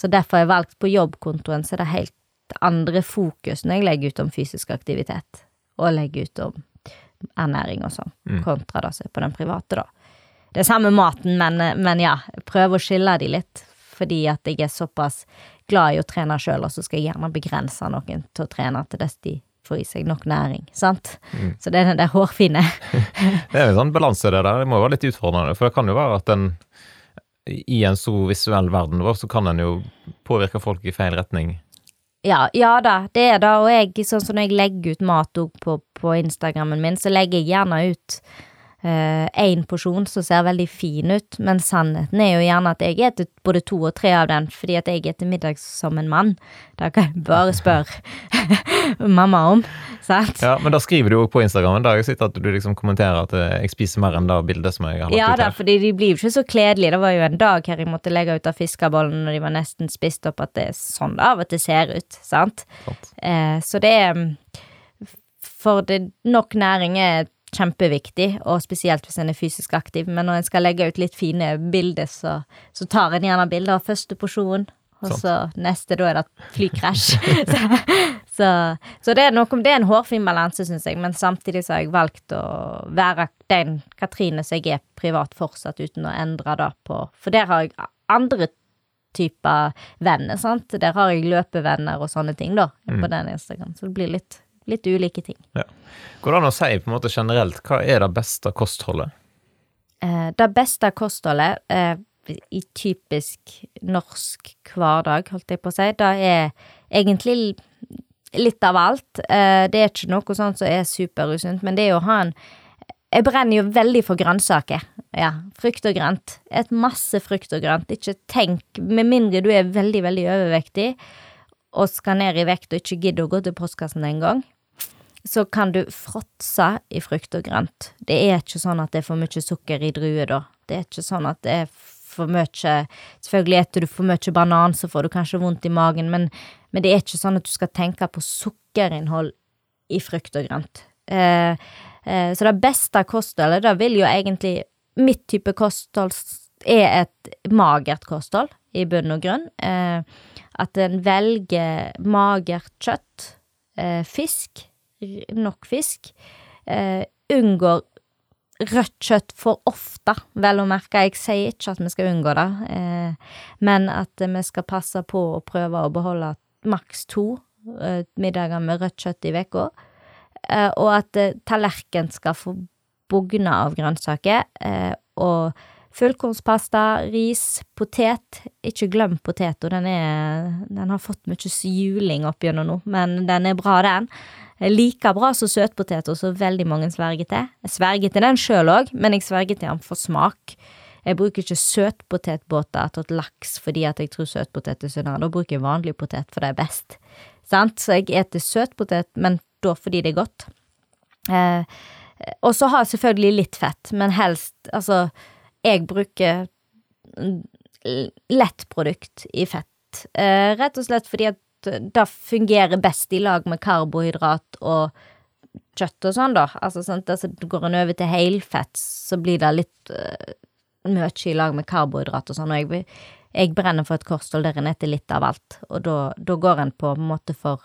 Så derfor har jeg valgt på jobbkontoen, så er det helt andre fokus når jeg legger ut om fysisk aktivitet, og legger ut om ernæring og sånn, Mm. kontra det som er på den private, da. Det er samme maten, men, men ja, prøv å skille de litt, fordi at jeg er såpass glad i å trene sjøl, og så skal jeg gjerne begrense noen til å trene til dess de får i seg nok næring, sant? Mm. Så det er den der hårfine. Det er en sånn balanse det der. Det må jo være litt utfordrende. For det kan jo være at en i en så visuell verden vår, så kan en jo påvirke folk i feil retning. Ja, ja da, det er det, og jeg, sånn som når jeg legger ut mat på, på Instagrammen min, så legger jeg gjerne ut én porsjon som ser veldig fin ut, men sannheten er jo gjerne at jeg spiser både to og tre av den fordi at jeg spiser middag som en mann. Da kan jeg bare spørre mamma om, sant? Ja, Men da skriver du jo på Instagrammen da har jeg sett at du liksom kommenterer at eh, jeg spiser mer enn det bildet som jeg har lagt Ja ut da, her. fordi de blir jo ikke så kledelige. Det var jo en dag her jeg måtte legge ut av fiskebollen når de var nesten spist opp, at det er sånn det av og til ser ut, sant? Sant. Eh, så det er mm, For det, nok næring er kjempeviktig, og spesielt hvis en er fysisk aktiv, men når en skal legge ut litt fine bilder, så, så tar en gjerne bilder av første porsjon, og så neste, da er det flykrasj. så, så, det er noe Det er en hårfin balanse, syns jeg, men samtidig så har jeg valgt å være den Katrine som jeg er privat fortsatt, uten å endre det på For der har jeg andre typer venner, sant. Der har jeg løpevenner og sånne ting, da, Mm. på den Instagram, så det blir litt, litt ulike ting. Går det an å si på en måte generelt hva er det beste kostholdet? Eh, det beste kostholdet eh, i typisk norsk hverdag, holdt jeg på å si, det er egentlig litt av alt. Eh, det er ikke noe sånt som er superusunt, men det er å ha en Jeg brenner jo veldig for grønnsaker. Ja, frukt og grønt. Et masse frukt og grønt. Ikke tenk, med mindre du er veldig, veldig overvektig og skal ned i vekt og ikke gidder å gå til postkassen engang, så kan du fråtse i frukt og grønt. Det er ikke sånn at det er for mye sukker i druer, da. Det er ikke sånn at det er for mye Selvfølgelig etter du for mye banan, så får du kanskje vondt i magen, men, men det er ikke sånn at du skal tenke på sukkerinnhold i frukt og grønt. Eh, eh, så det beste kostholdet, da vil jo egentlig Mitt type kosthold er et magert kosthold, i bunn og grunn. Eh, at en velger magert kjøtt, eh, fisk, nok fisk. Uh, unngår rødt kjøtt for ofte, vel å merke. Jeg sier ikke at vi skal unngå det, uh, men at vi skal passe på å prøve å beholde maks to uh, middager med rødt kjøtt i uka. og at eh, tallerken skal få bugne av grønnsaker, og fullkornspasta, ris, potet. Ikke glem potet, og den Den har fått mye juling opp gjennom nå, men den er bra, den. Like bra som søtpoteter, som veldig mange sverger til. Jeg sverger til den sjøl òg, men jeg sverger til den for smak. Jeg bruker ikke søtpotetbåter til laks fordi at jeg tror søtpotet er sunnere. Da bruker jeg vanlig potet, for det er best. Sant? Så jeg eter søtpotet, men da fordi det er godt. Eh, og så har jeg selvfølgelig litt fett, men helst Altså, jeg bruker lett lettprodukt i fett. Eh, rett og slett fordi at det fungerer best i lag med karbohydrat og kjøtt og sånn, da. Altså, sant? altså går en over til helfett, så blir det litt eh, mye i lag med karbohydrat og sånn, og jeg, jeg brenner for et kosthold der en spiser litt av alt, og da, da går en på en måte for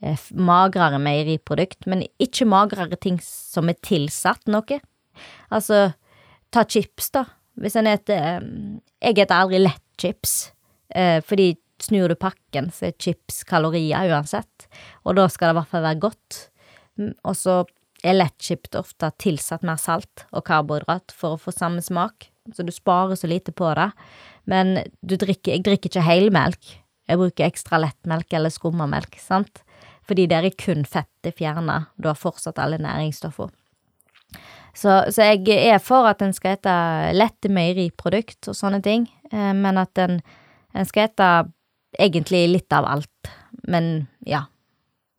eh, magrere meieriprodukt, men ikke magrere ting som er tilsatt noe. Altså, ta chips, da. Hvis en eter eh, Jeg heter aldri lett chips, eh, fordi snur du pakken, så er chips kalorier uansett, og da skal det i hvert fall være godt. Mm, Og så er lettchips ofte tilsatt mer salt og karbohydrat for å få samme smak, så du sparer så lite på det. Men drikker, jeg drikker ikke helmelk. Jeg bruker ekstra lettmelk eller skummamelk, sant? Fordi der er kun fettet fjerna, du har fortsatt alle næringsstoffer. Så, så, jeg er for at en skal ete lette meieriprodukt og sånne ting, eh, men at en, skal ete egentlig litt av alt. Men ja.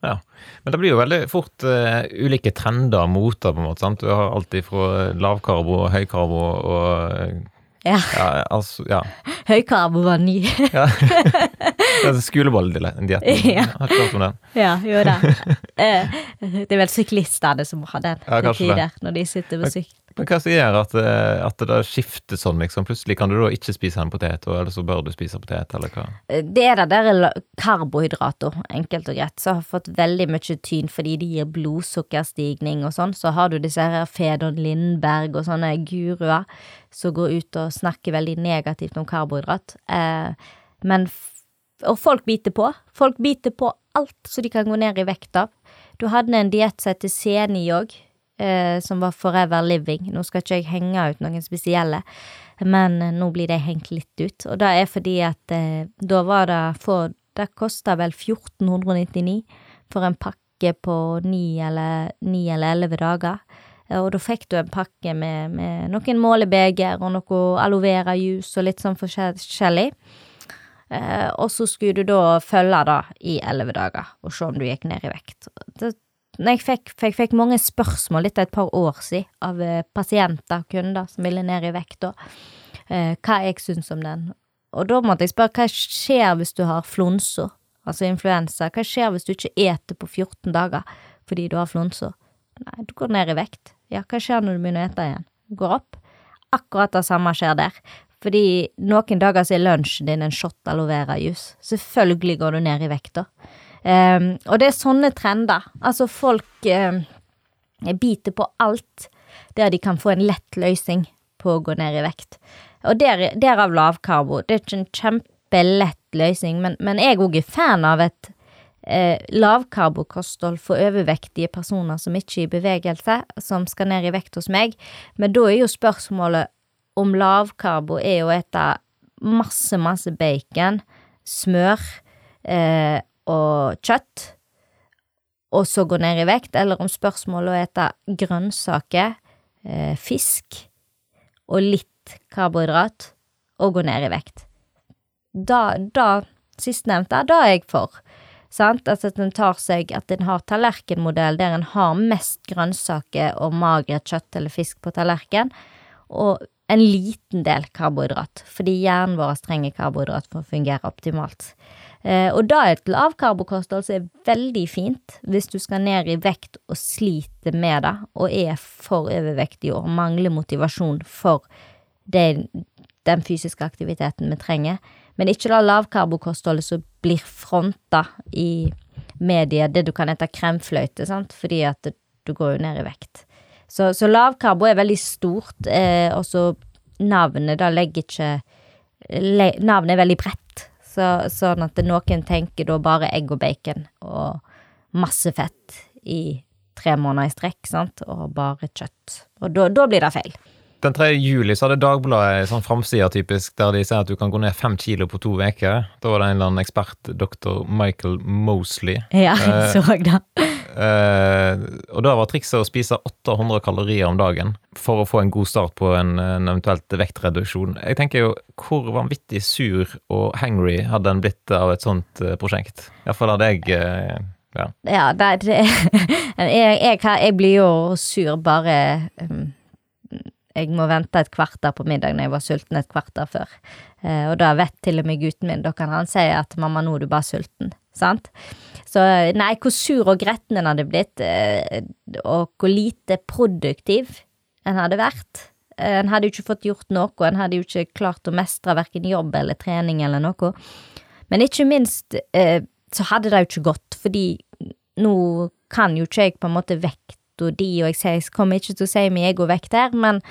Ja, Men det blir jo veldig fort uh, ulike trender og moter, på en måte. sant? Du har alltid fra lavkarbo og høykarbo og ja. ja altså, ja. Høykarbo var ny. ja. Skoleboll-dietten. Ja. Har ikke hørt om den. Ja, jo da. Eh, det er vel syklistene som har den ja, til tider, når de sitter på sykkel. Men hva som gjør at, eh, at det skifter sånn, liksom? Plutselig kan du da ikke spise en potet, eller så bør du spise potet, eller hva? Eh, det er det der karbohydrater, enkelt og greit, som har fått veldig mye tyn fordi de gir blodsukkerstigning og sånn. Så har du disse her Fedon Lindberg og sånne guruer som går ut og snakker veldig negativt om karbohydrat. Eh, men Og folk biter på. Folk biter på alt så de kan gå ned i vekt av. Du hadde en diett som heter Seni òg eh, som var Forever Living. Nå skal ikke jeg henge ut noen spesielle, men eh, nå blir de hengt litt ut. Og det er fordi at eh, da var det få Det kosta vel 1499 for en pakke på ni eller elleve dager. Eh, og da fikk du en pakke med, med noen målebeger og noe aloe vera-juice og litt sånn forskjellig. Eh, og så skulle du da følge det i elleve dager og se om du gikk ned i vekt. Det jeg fikk, fikk, fikk, mange spørsmål etter et par år siden av pasienter pasienter, kunder, som ville ned i vekt, da, eh, hva jeg syns om den. Og da måtte jeg spørre hva skjer hvis du har flonsa, altså influensa, hva skjer hvis du ikke eter på 14 dager fordi du har flonsa? Nei, du går ned i vekt. Ja, hva skjer når du begynner å ete igjen? Du går opp. Akkurat det samme skjer der. Fordi noen dager så er lunsjen din en shot aloe vera-juice. Selvfølgelig går du ned i vekt da. Um, og det er sånne trender. Altså, folk um, biter på alt der de kan få en lett løsning på å gå ned i vekt. Og der, derav lavkarbo. Det er ikke en kjempelett løsning, men, men jeg òg er fan av et eh, lavkarbokosthold for overvektige personer som ikke er i bevegelse, som skal ned i vekt hos meg. Men da er jo spørsmålet om lavkarbo er å ete masse, masse bacon, smør eh, og kjøtt, og så gå ned i vekt, eller om spørsmålet å ete grønnsaker, eh, fisk og litt karbohydrat, og gå ned i vekt. Da, da sistnevnte, da er jeg for. Sant? At en tar seg At en har tallerkenmodell der en har mest grønnsaker og magert kjøtt eller fisk på tallerken, og en liten del karbohydrat, fordi hjernen vår trenger karbohydrat for å fungere optimalt. Eh, og da et lavkarbokosthold som er veldig fint hvis du skal ned i vekt og sliter med det, og er for overvektig og mangler motivasjon for det, den fysiske aktiviteten vi trenger. Men ikke la lavkarbokostholdet som blir fronta i media, det du kan hete kremfløyte, sant, fordi at du går jo ned i vekt. Så, så lavkarbo er veldig stort, eh, og så navnet da legger ikke Navnet er veldig bredt. Så, sånn at noen tenker da bare egg og bacon og masse fett i tre måneder i strekk, sant, og bare kjøtt. Og da, da blir det feil. Den 3. juli så hadde Dagbladet en sånn framside typisk, der de sier at du kan gå ned fem kilo på to uker. Da var det en eller annen ekspert, dr. Michael Mosley. Ja, jeg eh, så det. Uh, og da var trikset å spise 800 kalorier om dagen for å få en god start på en, en eventuelt vektreduksjon. Jeg tenker jo, hvor vanvittig sur og hangry hadde en blitt av et sånt uh, prosjekt? Iallfall hadde jeg uh, ja. ja det, det, jeg, jeg, jeg, blir jo sur bare um, jeg må vente et kvarter på middag når jeg var sulten et kvarter før. Eh, og da vet til og med gutten min, da kan han si at 'mamma, nå er du bare sulten', sant? Så nei, hvor sur og gretten en hadde blitt, eh, og hvor lite produktiv en hadde vært. Eh, en hadde jo ikke fått gjort noe, en hadde jo ikke klart å mestre verken jobb eller trening eller noe. Men ikke minst eh, så hadde det jo ikke gått, fordi nå kan jo ikke jeg på en måte vekt og de, og jeg, ser, jeg kommer ikke til å si min egovekt her, men,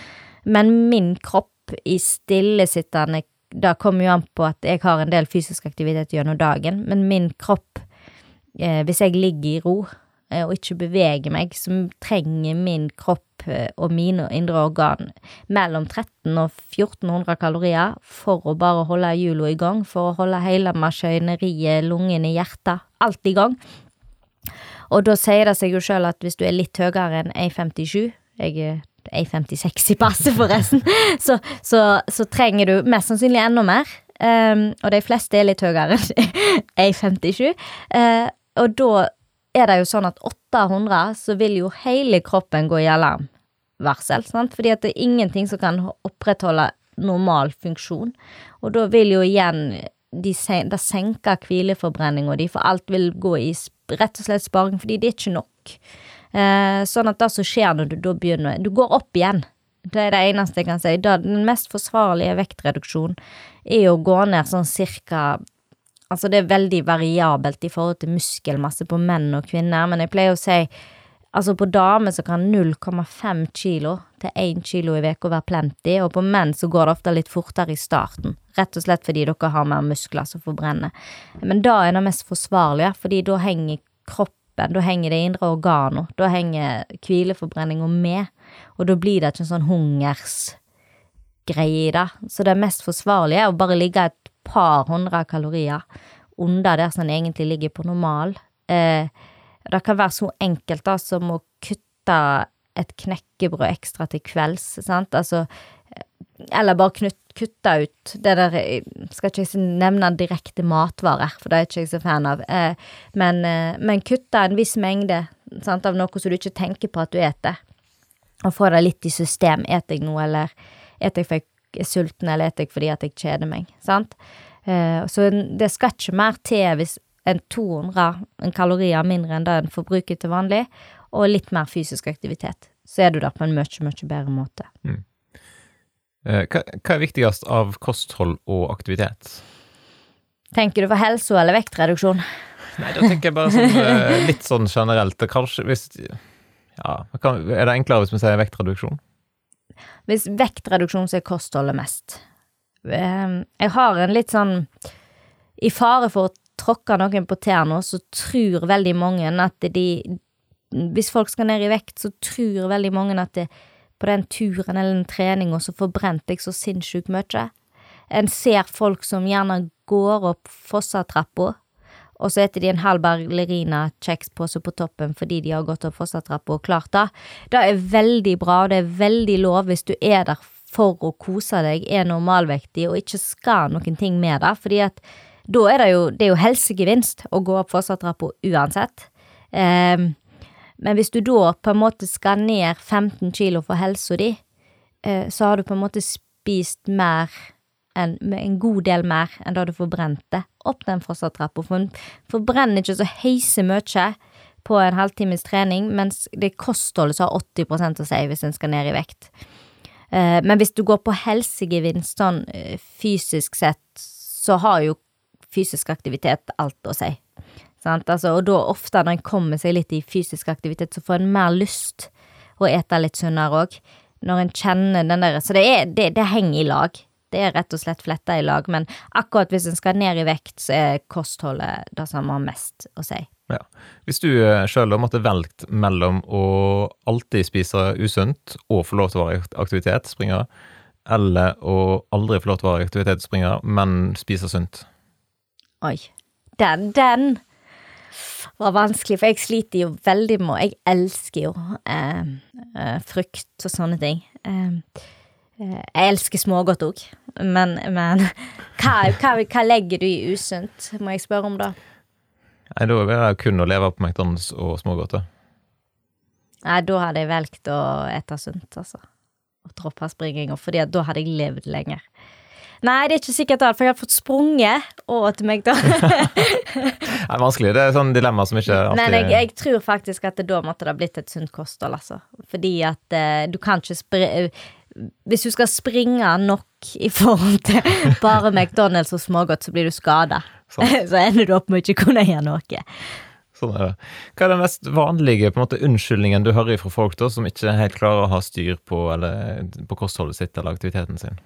men min kropp i stillesittende Det kommer jo an på at jeg har en del fysisk aktivitet gjennom dagen, men min kropp, eh, hvis jeg ligger i ro, eh, og ikke beveger meg, så trenger min kropp eh, og mine indre organ mellom 13 og 1400 kalorier for å bare holde hjula i gang, for å holde hele maskineriet, lungene, hjertet, alt i gang. Og da sier det seg jo sjøl at hvis du er litt høyere enn 1,57 Jeg er 1,56 i passet, forresten. så, så, så, trenger du mest sannsynlig enda mer. Um, og de fleste er litt høyere enn 1,57. Uh, og da er det jo sånn at 800, så vil jo hele kroppen gå i alarmvarsel, sant? Fordi at det er ingenting som kan opprettholde normal funksjon. Og da vil jo igjen de sen det senker hvileforbrenninga di, for alt vil gå i rett og slett sparing, fordi det er ikke nok. Eh, sånn at det som skjer når du da begynner Du går opp igjen. Det er det eneste jeg kan si. Den mest forsvarlige vektreduksjonen er å gå ned sånn cirka Altså, det er veldig variabelt i forhold til muskelmasse på menn og kvinner, men jeg pleier å si Altså, på damer så kan 0,5 kilo til 1 kilo i uka være plenty, og på menn så går det ofte litt fortere i starten, rett og slett fordi dere har mer muskler som forbrenner. Men da er det mest forsvarlige, fordi da henger kroppen, da henger det indre organet, da henger hvileforbrenninga med, og da blir det ikke en sånn hungersgreie i det. Så det mest forsvarlige er å bare ligge et par hundre kalorier under der som egentlig ligger på normal. Eh, det kan være så enkelt da som å kutte et knekkebrød ekstra til kvelds, sant, altså Eller bare knutt, kutte ut det der Skal ikke jeg nevne direkte matvarer, for det er ikke jeg så fan av, eh, men, eh, men kutte en viss mengde sant, av noe som du ikke tenker på at du eter, og få det litt i system. Eter jeg noe, eller eter jeg for jeg er sulten, eller eter jeg fordi at jeg kjeder meg, sant. Eh, så det skal ikke mer til hvis enn 200 kalorier mindre enn det en forbruker til vanlig, og litt mer fysisk aktivitet. Så er du der på en mye, mye bedre måte. Mm. Eh, hva, hva, er viktigst av kosthold og aktivitet? Tenker du for helse eller vektreduksjon? Nei, da tenker jeg bare sånn, eh, litt sånn generelt. Kanskje hvis Ja, er det enklere hvis vi sier vektreduksjon? Hvis vektreduksjon så er kostholdet mest. Ehm, jeg har en litt sånn I fare for å tråkke noen på tærne, så tror veldig mange at de Hvis folk skal ned i vekt, så tror veldig mange at det, på den turen eller den treninga så forbrente jeg så sinnssykt mye. En ser folk som gjerne går opp Fossatrappa, og så eter de en halv ballerina kjekspose på toppen fordi de har gått opp Fossatrappa og klart det. Det er veldig bra, og det er veldig lov hvis du er der for å kose deg, er normalvektig og ikke skal noen ting med det, fordi at da er det jo, det er jo helsegevinst å gå opp Fossatrappa uansett. Um, men hvis du da på en måte skal ned 15 kilo for helsa di, uh, så har du på en måte spist mer en, en god del mer enn da du forbrente opp den Fossatrappa. For en forbrenner ikke så heise mye på en halvtimes trening, mens det kostholdet så har 80 å si hvis en skal ned i vekt. Uh, men hvis du går på helsegevinst sånn eh, fysisk sett, så har jo fysisk aktivitet alt å si. Altså, og da ofte når en kommer seg litt i fysisk aktivitet, så får en mer lyst å ete litt sunnere òg. Når en kjenner den der Så det, er, det, det henger i lag. Det er rett og slett fletta i lag, men akkurat hvis en skal ned i vekt, så er kostholdet det som har mest å si. Ja. Hvis du eh, sjøl måtte velgt mellom å alltid spise usunt og få lov til å være aktivitetsspringer, eller å aldri få lov til å være aktivitetsspringer, men spise sunt? Oi. Den, den var vanskelig, for jeg sliter jo veldig med Jeg elsker jo eh, eh, frukt og sånne ting. Eh, eh jeg elsker smågodt òg, men, men hva, hva, hva legger du i usunt, må jeg spørre om da? Nei, Da vil jeg kun å leve på McDonald's og smågodt. Nei, da hadde jeg valgt å ete sunt, altså. Og droppe springinga, fordi da hadde jeg levd lenger. Nei, det er ikke sikkert det, for jeg har fått sprunget og til McDonald's. det er vanskelig. Det er sånn dilemma som ikke alltid Men jeg, jeg, tror faktisk at det da måtte det ha blitt et sunt kosthold, altså. Fordi at uh, du kan ikke spre... Hvis du skal springe nok i forhold til bare McDonald's og smågodt, så blir du skada. Sånn. så ender du opp med å ikke kunne gjøre noe. Sånn er det. Hva er den mest vanlige på en måte, unnskyldningen du hører fra folk da, som ikke helt klarer å ha styr på, eller, på kostholdet sitt eller aktiviteten sin?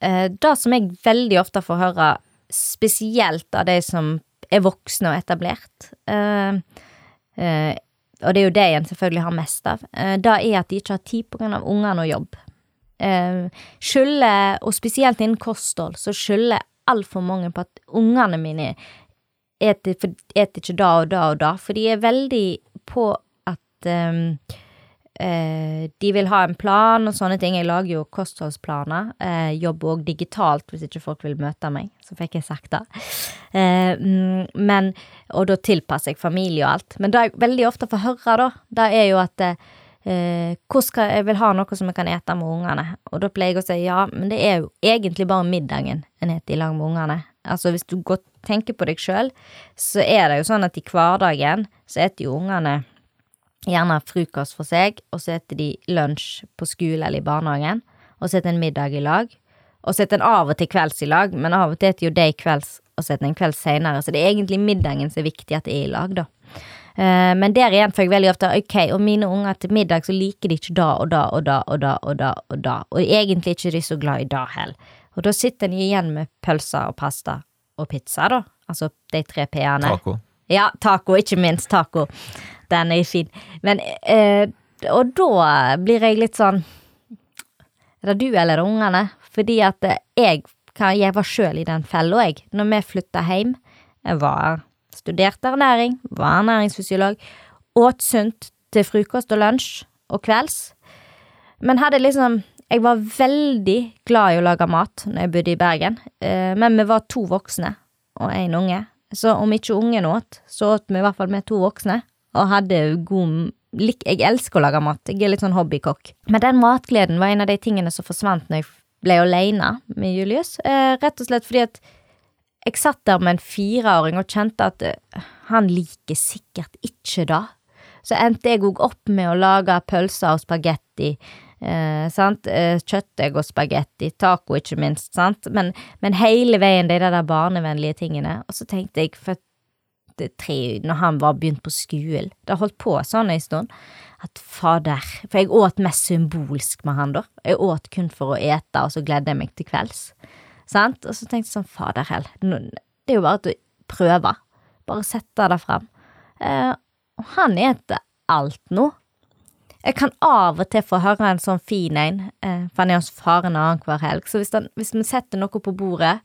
Eh, det som jeg veldig ofte får høre, spesielt av de som er voksne og etablert, eh, eh, og det er jo det en selvfølgelig har mest av, det er at de ikke har tid av ungene og jobb. Skylder, og spesielt innen kosthold, så skylder altfor mange på at ungene mine eter ikke da og da og da, for de er veldig på at Eh, de vil ha en plan og sånne ting. Jeg lager jo kostholdsplaner. Eh, jobber òg digitalt hvis ikke folk vil møte meg. Så fikk jeg sagt det. Eh, mm, men, og da tilpasser jeg familie og alt. Men det jeg veldig ofte får høre, da, det er jo at eh, hvordan skal, jeg vil ha noe som jeg kan ete med ungene. Og da pleier jeg å si ja, men det er jo egentlig bare middagen en spiser i lag med ungene. Altså hvis du godt tenker på deg sjøl, så er det jo sånn at i hverdagen så spiser jo ungene gjerne frokost for seg, og så spiser de lunsj på skole eller i barnehagen, og så spiser en middag i lag. Og så spiser en av og til kvelds i lag, men av og til spiser jo de kvelds, og så en kveld seinere, så det er egentlig middagen som er viktig at det er i lag, da. Uh, men der igjen får jeg veldig ofte ok, og mine unger til middag så liker de ikke da og da og da og da og da og da, og egentlig ikke de så glad i det heller. Og da sitter de igjen med pølser og pasta og pizza, da, altså de tre p-ene. Taco. Ja, taco, ikke minst taco. Den er fin. Men eh, Og da blir jeg litt sånn Er det du eller ungene? Fordi at eh, jeg, jeg var sjøl i den fella, jeg. Når vi flytta hjem. Jeg var studerte ernæring, var ernæringsfysiolog, åt sunt til frokost og lunsj og kvelds. Men hadde liksom Jeg var veldig glad i å lage mat når jeg bodde i Bergen, eh, men vi var to voksne og én unge. Så om ikke ungen åt, så åt vi i hvert fall med to voksne og hadde god Jeg elsker å lage mat, jeg er litt sånn hobbykokk. Men den matgleden var en av de tingene som forsvant når jeg ble alene med Julius. Eh, rett og slett fordi at jeg satt der med en fireåring og kjente at eh, han liker sikkert ikke det. Så endte jeg òg opp med å lage pølser og spagetti. Eh, sant? Kjøttdeig og spagetti, taco ikke minst, sant, men, men hele veien de der barnevennlige tingene. Og så tenkte jeg, for tre, når han var begynt på skolen. Det har holdt på sånn en stund. At fader For jeg åt mest symbolsk med han, da. Jeg åt kun for å ete, og så gledde jeg meg til kvelds. Sant? Og så tenkte jeg sånn, fader hell, det er jo bare å prøve. Bare sette det fram. Eh, og han eter alt nå. Jeg kan av og til få høre en sånn fin en, eh, for han er hos faren annenhver helg, så hvis, han, hvis vi setter noe på bordet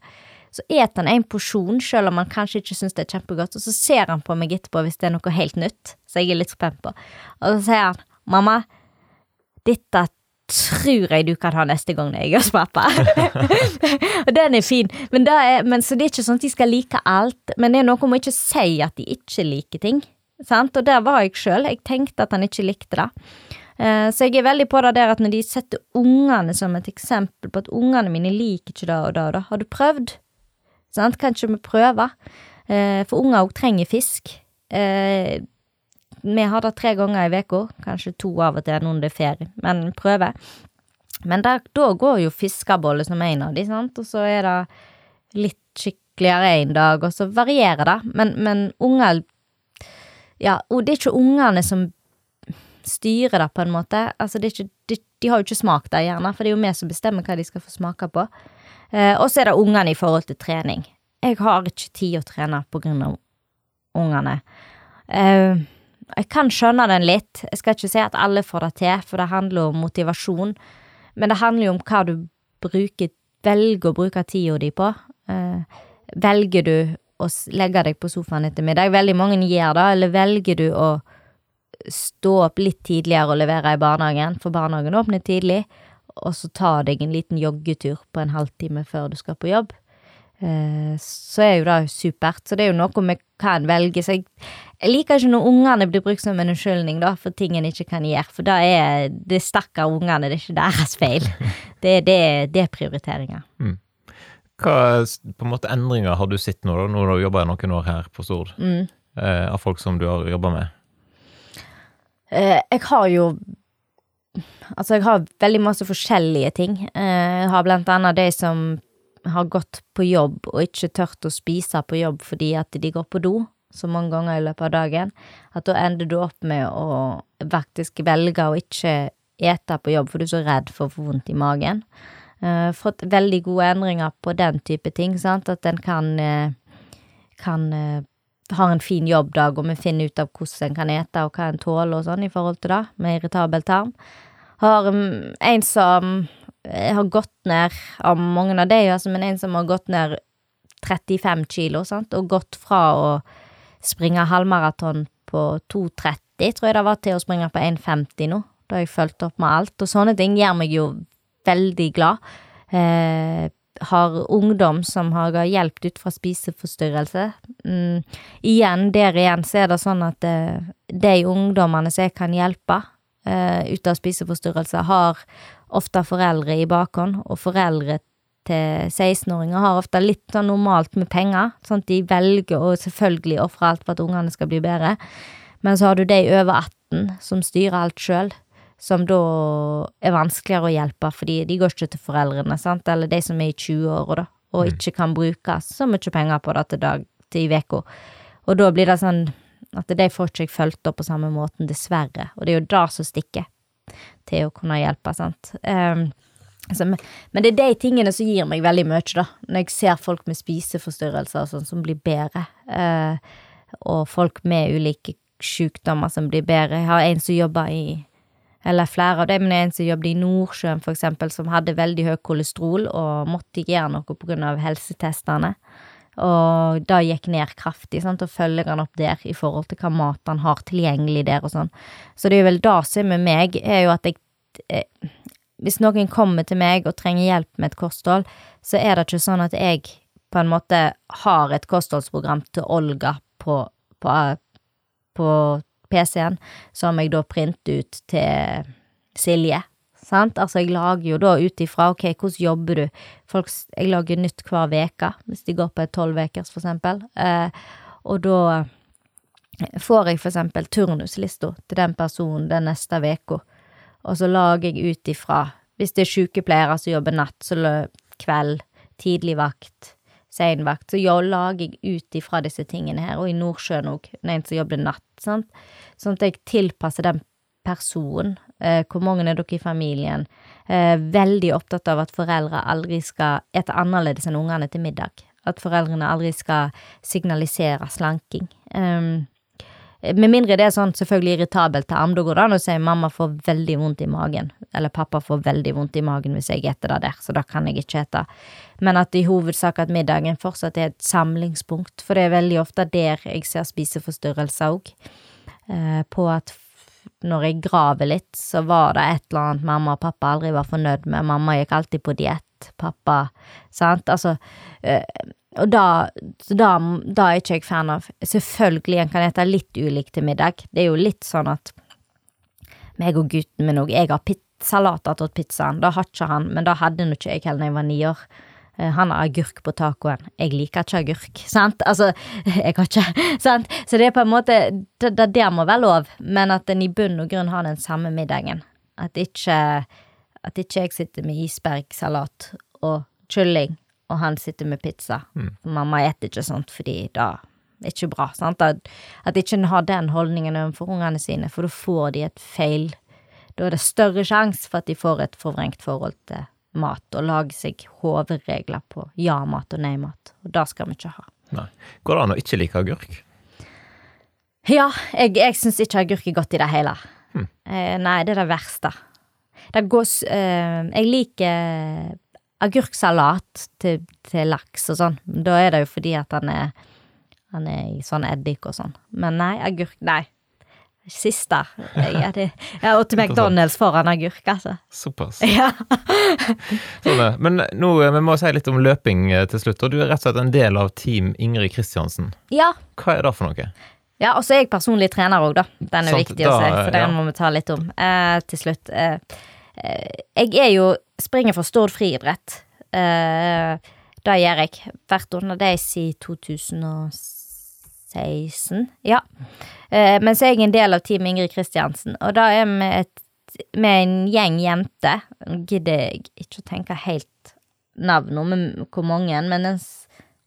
så eter han en porsjon, selv om han kanskje ikke syns det er kjempegodt, og så ser han på meg etterpå hvis det er noe helt nytt, så jeg er litt spent på, og så sier han, mamma, dette tror jeg du kan ha neste gang jeg er hos pappa. og den er fin, men, er, men, så det er ikke sånn at de skal like alt, men det er noe om å ikke si at de ikke liker ting, sant, og der var jeg sjøl, jeg tenkte at han ikke likte det. Eh, så jeg er veldig på det der at når de setter ungene som et eksempel på at ungene mine liker ikke det og det og det, har du prøvd? Sant? Kanskje vi prøver. Eh, for unger òg trenger fisk. Eh, vi har det tre ganger i uka, kanskje to av og til når det er ferie, men prøver. Men der, da går jo fiskebolle som en av de, sant, og så er det litt skikkeligere en dag, og så varierer det. Men, men unger Ja, og det er ikke ungene som styrer det, på en måte. Altså, det er ikke, de, de har jo ikke smakt det, gjerne, for det er jo vi som bestemmer hva de skal få smake på. Eh, og så er det ungene i forhold til trening. Jeg har ikke tid å trene på grunn av ungene. Eh, jeg kan skjønne den litt. Jeg skal ikke si at alle får det til, for det handler om motivasjon. Men det handler jo om hva du bruker, velger å bruke tida di på. Eh, velger du å legge deg på sofaen etter middag? Veldig mange gjør det. Eller velger du å stå opp litt tidligere og levere i barnehagen, for barnehagen åpner tidlig, og så ta deg en liten joggetur på en halvtime før du skal på jobb, eh, så er jo det supert. Så det er jo noe vi kan velge. Så jeg, liker ikke når ungene blir brukt som en unnskyldning da, for ting en ikke kan gjøre, for da er det stakkar ungene, det er ikke deres feil. Det, det, det er prioriteringer. Mm. Hva på en måte endringer har du sett nå, da, når du har jobba noen år her på Stord, mm. eh, av folk som du har jobba med? Eh, jeg har jo Altså, jeg har veldig masse forskjellige ting. Eh, jeg har blant annet de som har gått på jobb og ikke tørt å spise på jobb fordi at de går på do så mange ganger i løpet av dagen, at da ender du opp med å faktisk velge å ikke ete på jobb, for du er så redd for å få vondt i magen. Uh, fått veldig gode endringer på den type ting, sant, at en kan, kan har en fin jobbdag, og vi finner ut av hvordan en kan ete, og hva en tåler og sånn i forhold til det, med irritabel tarm. Har um, en som eh, har gått ned, av mange av de, altså, men en som har gått ned 35 kilo, sant, og gått fra å springe halvmaraton på 2,30, tror jeg det var, til å springe på 1,50 nå. Da har jeg fulgt opp med alt, og sånne ting gjør meg jo veldig glad. Eh, har ungdom som har hjulpet ut fra spiseforstyrrelse. Mm, igjen, der igjen, så er det sånn at eh, de ungdommene som jeg kan hjelpe eh, ut av spiseforstyrrelse, har ofte foreldre i bakhånd, og foreldre til 16-åringer har ofte litt sånn normalt med penger, sånn at de velger å selvfølgelig ofre alt for at ungene skal bli bedre, men så har du de over 18 som styrer alt sjøl, som da er vanskeligere å hjelpe, fordi de går ikke til foreldrene, sant, eller de som er i 20-åra, da, og Mm. ikke kan bruke så mye penger på det til dag til i uka. Og da blir det sånn at de får ikke jeg fulgt opp på samme måten, dessverre, og det er jo det som stikker til å kunne hjelpe, sant. Um, altså, men men det er de tingene som gir meg veldig mye, da, når jeg ser folk med spiseforstyrrelser og sånn som blir bedre, uh, og folk med ulike sykdommer som blir bedre. Jeg har en som jobber i eller flere av dem, men en som jobbet i Nordsjøen, for eksempel, som hadde veldig høy kolesterol og måtte gjøre noe på grunn av helsetestene. Og da gikk ned kraftig, sant, og følger han opp der i forhold til hva mat han har tilgjengelig der og sånn. Så det er jo vel det som er med meg, er jo at jeg eh, Hvis noen kommer til meg og trenger hjelp med et kosthold, så er det ikke sånn at jeg på en måte har et kostholdsprogram til Olga på, på, på PC-en, som jeg da printer ut til Silje. Sant? Altså, jeg lager jo da ut ifra ok, hvordan jobber du? Folk, jeg lager nytt hver veke, hvis de går på et tolvvekers, for eksempel. Eh, og da får jeg for eksempel turnuslista til den personen den neste veka, og så lager jeg ut ifra Hvis det er sykepleiere som jobber natt, så kveld, tidlig vakt, sein vakt, så jo, lager jeg ut ifra disse tingene her, og i Nordsjøen òg, en som jobber natt, sant, sånn at jeg tilpasser den personen. Eh, hvor mange er dere i familien? Eh, veldig opptatt av at foreldre aldri skal ete annerledes enn ungene til middag. At foreldrene aldri skal signalisere slanking. Um, med mindre det er sånn selvfølgelig irritabelt tarm, da går det an å si mamma får veldig vondt i magen, eller pappa får veldig vondt i magen hvis jeg eter det der, så da kan jeg ikke ete. Men at i hovedsak at middagen fortsatt er et samlingspunkt, for det er veldig ofte der jeg ser spiseforstyrrelser òg. Eh, på at når jeg graver litt, så var det et eller annet mamma og pappa aldri var fornøyd med. Mamma gikk alltid på diett, pappa Sant? Altså eh, Og da, da, da er ikke jeg fan av. Selvfølgelig en kan ete litt ulikt til middag. Det er jo litt sånn at meg og gutten min òg Jeg har pit til pizzaen. Det har ikke han, men det hadde nå ikke jeg heller da jeg var ni år. Eh, Han har agurk på tacoen. Jeg liker ikke agurk, sant? Altså, jeg har ikke Sant? Så det er på en måte Det, det der må være lov, men at en i bunn og grunn har den samme middagen. At ikke At ikke jeg sitter med isbergsalat og kylling, og han sitter med pizza. Mamma spiser ikke sånt fordi det er ikke bra. Sant? At, at ikke en har den holdningen overfor ungene sine, for da får de et feil Da er det større sjanse for at de får et forvrengt forhold til mat, og lage seg hovedregler på ja-mat og nei-mat. Og det skal vi ikke ha. Nei. Går det an å ikke like agurk? Ja, jeg, jeg syns ikke agurk er godt i det hele. Eh, nei, det er det verste. Det går eh, Jeg liker agurksalat til, til laks og sånn. Da er det jo fordi at han er Han er i sånn eddik og sånn. Men nei, agurk Nei. Siste. Jeg, er det, ja, til McDonald's foran agurk, altså. Såpass. Ja. Sånn er. Men nå, eh, vi må si litt om løping eh, til slutt, og du er rett og slett en del av Team Ingrid Kristiansen. ja. Hva er det for noe? Ja, og så er jeg personlig trener òg, da. Den er Sant, viktig å si, for den ja. må vi ta litt om. Eh, til slutt. Eh, eh, jeg er jo springer for Stord friidrett. Eh, det gjør jeg. hvert under det siden 2016. Ja. Eh, men så er jeg en del av Team Ingrid Kristiansen, og da er vi et med en gjeng jenter. Gidder jeg ikke å tenke helt navn om hvor mange, men en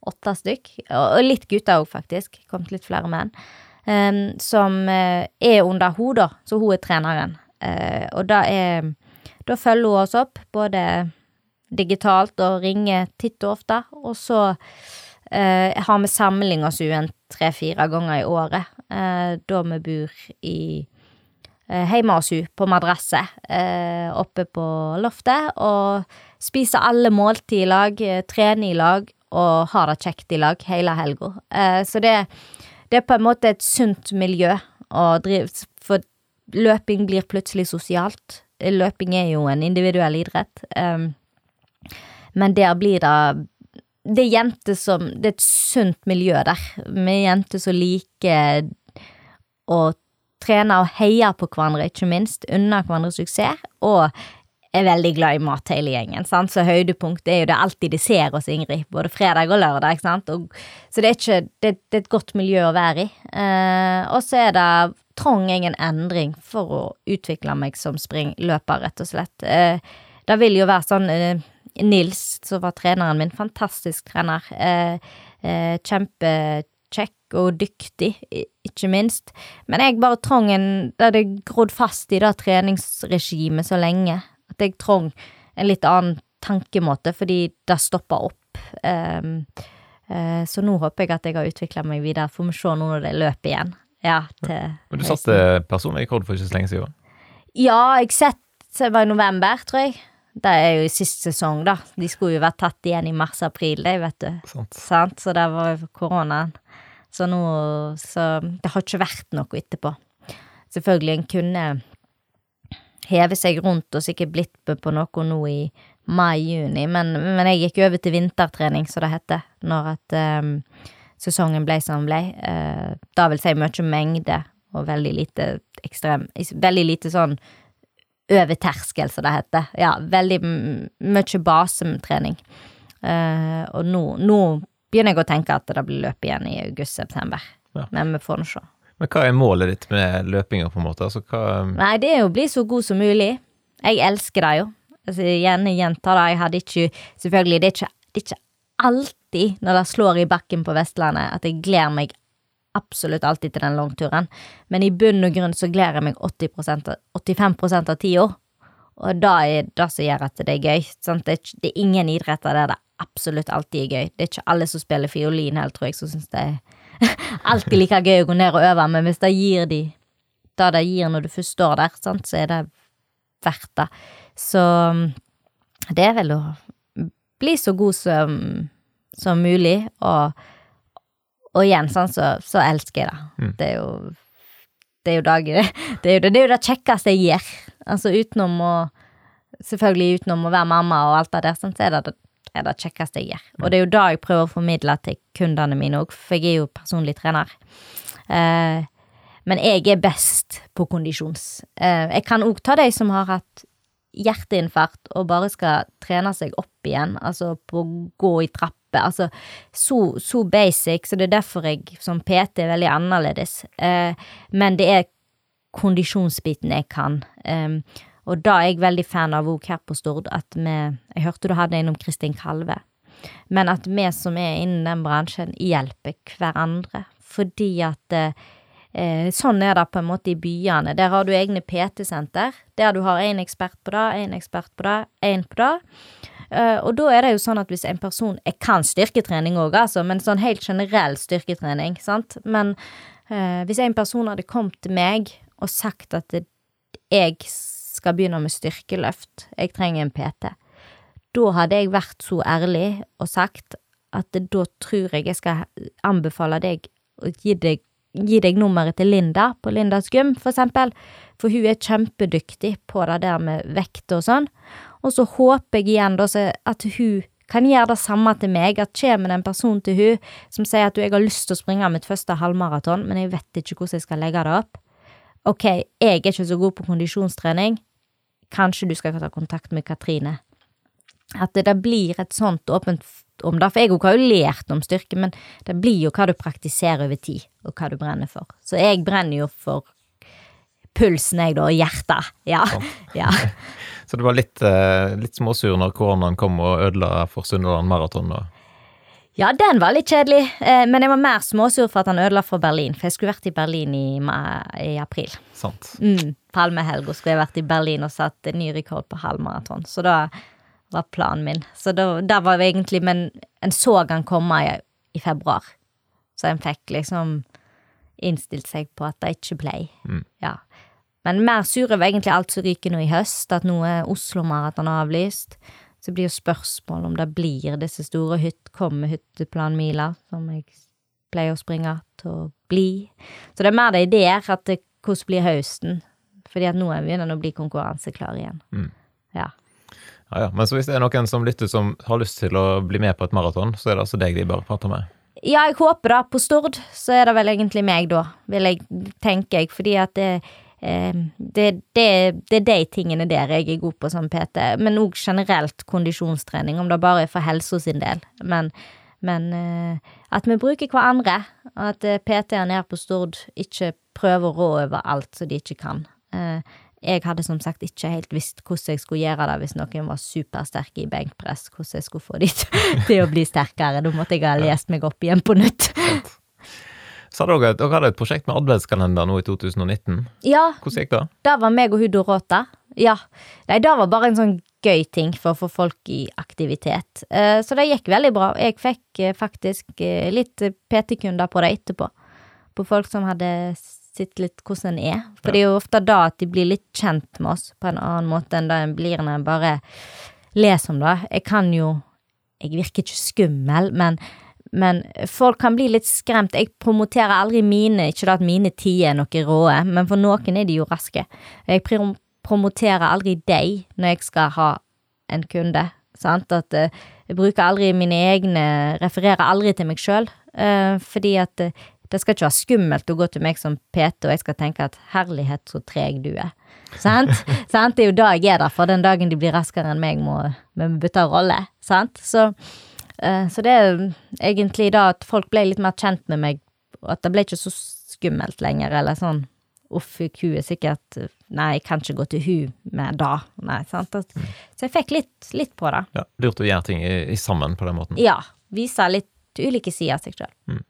åtte stykk. Og litt gutter òg, faktisk. Kommet litt flere menn. som eh, er under hun da, så hun er treneren. Eh, og da er Da følger hun oss opp, både digitalt og ringer titt og ofte. Og så har vi samling oss henne tre-fire ganger i året, eh, da vi bor i eh, hjemme hos henne på madrasset eh, oppe på loftet, og spiser alle måltid i lag, eh, trener i lag og har det kjekt i lag hele helga. Eh, så det, det er på en måte et sunt miljø å drive For løping blir plutselig sosialt. Løping er jo en individuell idrett. Um, men der blir det Det er jenter som Det er et sunt miljø der, med jenter som liker å trene og heie på hverandre, ikke minst, unna hverandres suksess, og er veldig glad i mat, hele gjengen. Sant? Så høydepunktet er jo det alltid de ser oss, Ingrid, både fredag og lørdag. ikke sant? Og, så det er, ikke, det, det er et godt miljø å være i. Eh, og så er det trang jeg en endring for å utvikle meg som springløper, rett og slett. Eh, det vil jo være sånn eh, Nils, som var treneren min, fantastisk trener. Eh, eh, Kjempekjekk og dyktig, ikke minst. Men jeg bare trang en Det hadde grodd fast i det treningsregimet så lenge at jeg trong en litt annen tankemåte, fordi det stoppa opp. Um, uh, så nå håper jeg at jeg har utvikla meg videre. Får vi se nå når det løper igjen. Ja, til Men du satte personlig rekord for ikke så lenge siden? Ja, jeg sett det var i november, tror jeg. Det er jo i siste sesong, da. De skulle jo vært tatt igjen i mars-april, de, vet du. Sant. Sant? Så det var jo koronaen. Så nå Så det har ikke vært noe etterpå. Selvfølgelig, en kunne heve seg rundt og sikkert blitt på noe nå i mai-juni, men, men, jeg gikk over til vintertrening, som det heter, når at um, sesongen ble som den ble. Uh, da vil si mye mengde og veldig lite ekstrem Veldig lite sånn over terskel, som det heter. Ja, veldig mye basetrening. Uh, og nå, nå, begynner jeg å tenke at det blir løp igjen i august-september. Ja. Men vi får nå se. Men hva er målet ditt med løpinga, på en måte? Altså, hva Nei, det er jo å bli så god som mulig. Jeg elsker det jo. Altså, gjerne gjentar det. Jeg hadde ikke Selvfølgelig, det er ikke, det er ikke alltid når det slår i bakken på Vestlandet at jeg gleder meg absolutt alltid til den langturen, men i bunn og grunn så gleder jeg meg 80% 85% av tida. Og det er det som gjør at det er gøy. Sant? Det er ingen idretter der det absolutt alltid er gøy. Det er ikke alle som spiller fiolin heller, tror jeg, som syns det er alltid like gøy å gå ned og øve, men hvis det gir de det det gir når du først står der, sant, så er det verdt det. Så det er vel å bli så god som, som mulig, og, og igjen, sånn, så, så, elsker jeg det. Mm. Det er jo det er jo, dag, det, er jo det, det, er jo det kjekkeste jeg gjør. Altså utenom å Selvfølgelig utenom å være mamma og alt det der, sånn, så er det det er det kjekkeste jeg gjør. Og det er jo det jeg prøver å formidle til kundene mine òg, for jeg er jo personlig trener. Eh, men jeg er best på kondisjons. Eh, jeg kan òg ta de som har hatt hjerteinfarkt og bare skal trene seg opp igjen, altså på å gå i trapper. Altså så, så, basic, så det er derfor jeg som PT er veldig annerledes. Eh, men det er kondisjonsbiten jeg kan. Eh, og da er jeg veldig fan av òg her på Stord, at vi Jeg hørte du hadde innom Kristin Kalve. Men at vi som er innen den bransjen, hjelper hverandre. Fordi at eh, sånn er det på en måte i byene. Der har du egne PT-senter, der du har én ekspert på det, én ekspert på det, én på det. Uh, og da er det jo sånn at hvis en person Jeg kan styrketrening òg, altså, men sånn helt generell styrketrening, sant. Men uh, hvis en person hadde kommet til meg og sagt at jeg skal begynne med styrkeløft, jeg trenger en PT. Da hadde jeg vært så ærlig og sagt at da tror jeg jeg skal anbefale deg å gi deg, gi deg nummeret til Linda på Lindas gym, for eksempel, for hun er kjempedyktig på det der med vekt og sånn. Og så håper jeg igjen da at hun kan gjøre det samme til meg, at kommer det en person til hun som sier at jeg har lyst til å springe mitt første halvmaraton, men jeg vet ikke hvordan jeg skal legge det opp. Ok, jeg er ikke så god på kondisjonstrening, kanskje du skal ta kontakt med Katrine. At det, det blir et sånt åpent om det, for jeg har jo lært om styrke, men det blir jo hva du praktiserer over tid, og hva du brenner for. Så jeg brenner jo for pulsen, jeg, da, og hjertet. Ja. Sånn. ja. Så du var litt, eh, litt småsur når koronaen kom og ødela for Sunnhordland Maraton? ja, den var litt kjedelig, eh, men jeg var mer småsur for at han ødela for Berlin. For jeg skulle vært i Berlin i, i april. Sant. Mm, Palmehelga skulle jeg vært i Berlin og satt ny rekord på halvmaraton. Så da var planen min. Så da, da var vi egentlig Men en så han komme i, i, februar. Så en fikk liksom innstilt seg på at det ikke ble. Mm. Ja. Men mer sur over egentlig alt som ryker nå i høst, at nå er Oslo-maraton avlyst. Så blir jo spørsmål om det blir disse store hytt, kommer hytteplanmila, som jeg pleier å springe, til å bli. Så det er mer de der, at det, hvordan blir høsten? Fordi at nå er vi begynner å bli konkurranseklar igjen. Mm. Ja. Ja, ja. Men så hvis det er noen som lytter som har lyst til å bli med på et maraton, så er det altså deg de bør prate med. Ja, jeg håper da. På Stord så er det vel egentlig meg, da, vil jeg tenke. Fordi at det, det, det, det er de tingene der jeg er god på som PT. Men òg generelt kondisjonstrening, om det bare er for helsa sin del. Men, men eh, at vi bruker hverandre. At eh, PT-ene her på Stord ikke prøver å rå over alt som de ikke kan. Eh, jeg hadde som sagt ikke helt visst hvordan jeg skulle gjøre det hvis noen var supersterke i benkpress, hvordan jeg skulle få de til å bli sterkere. Da måtte jeg ha lest meg opp igjen på nytt. Så dere at dere hadde et prosjekt med adventskalender nå i 2019. Ja, Hvordan gikk det? det var meg og hun Dorota. Ja. Nei, det var bare en sånn gøy ting for å få folk i aktivitet. Eh, Så det gikk veldig bra. Jeg fikk eh, faktisk eh, litt PT-kunder på det etterpå. På folk som hadde sett litt hvordan en er. For det er jo ofte da at de blir litt kjent med oss på en annen måte enn det en blir når en bare leser om det. Jeg kan jo Jeg virker ikke skummel, men men folk kan bli litt skremt. Jeg promoterer aldri mine, ikke da at mine tider er noe råe, men for noen er de jo raske. Jeg prom- promoterer aldri deg når jeg skal ha en kunde, sant, at eh, jeg bruker aldri mine egne, refererer aldri til meg sjøl, fordi at eh, det skal ikke være skummelt å gå til meg som PT, og jeg skal tenke at herlighet, så treg du er. Sant? sant? Det er jo da jeg er der, for den dagen de blir raskere enn meg, må vi bytte rolle. Sant? Så, eh, så det er egentlig da at folk ble litt mer kjent med meg, og at det ble ikke så skummelt lenger, eller sånn uff, hun er sikkert Nei, jeg kan ikke gå til hun med da. Nei, sant? Så jeg fikk litt, litt på det. Ja, Lurt å gjøre ting i, i sammen på den måten. Ja. Vise litt ulike sider av seg sjøl.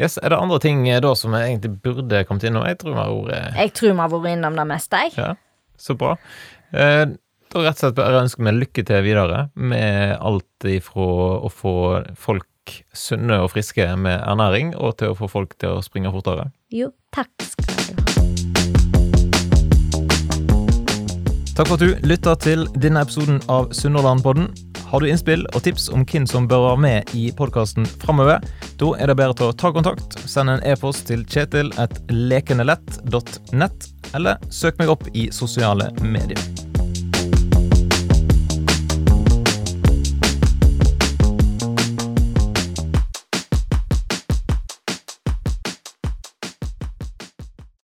Yes, Er det andre ting eh, da som jeg egentlig burde kommet innom? Jeg tror vi har vært Jeg tror vi har vært innom det meste, jeg. Ja, så bra. Eh, da rett og slett bare ønsker vi lykke til videre med alt ifra å få folk sunne og friske med ernæring, og til å få folk til å springe fortere. Jo, takk skal du ha. Takk for at du lytta til denne episoden av Sunnhordlandpodden. Har du innspill og tips om hvem som bør være med i podkasten framover, da er det bedre til å ta kontakt. Send en e-post til kjetil.lekenelett.nett, eller søk meg opp i sosiale medier.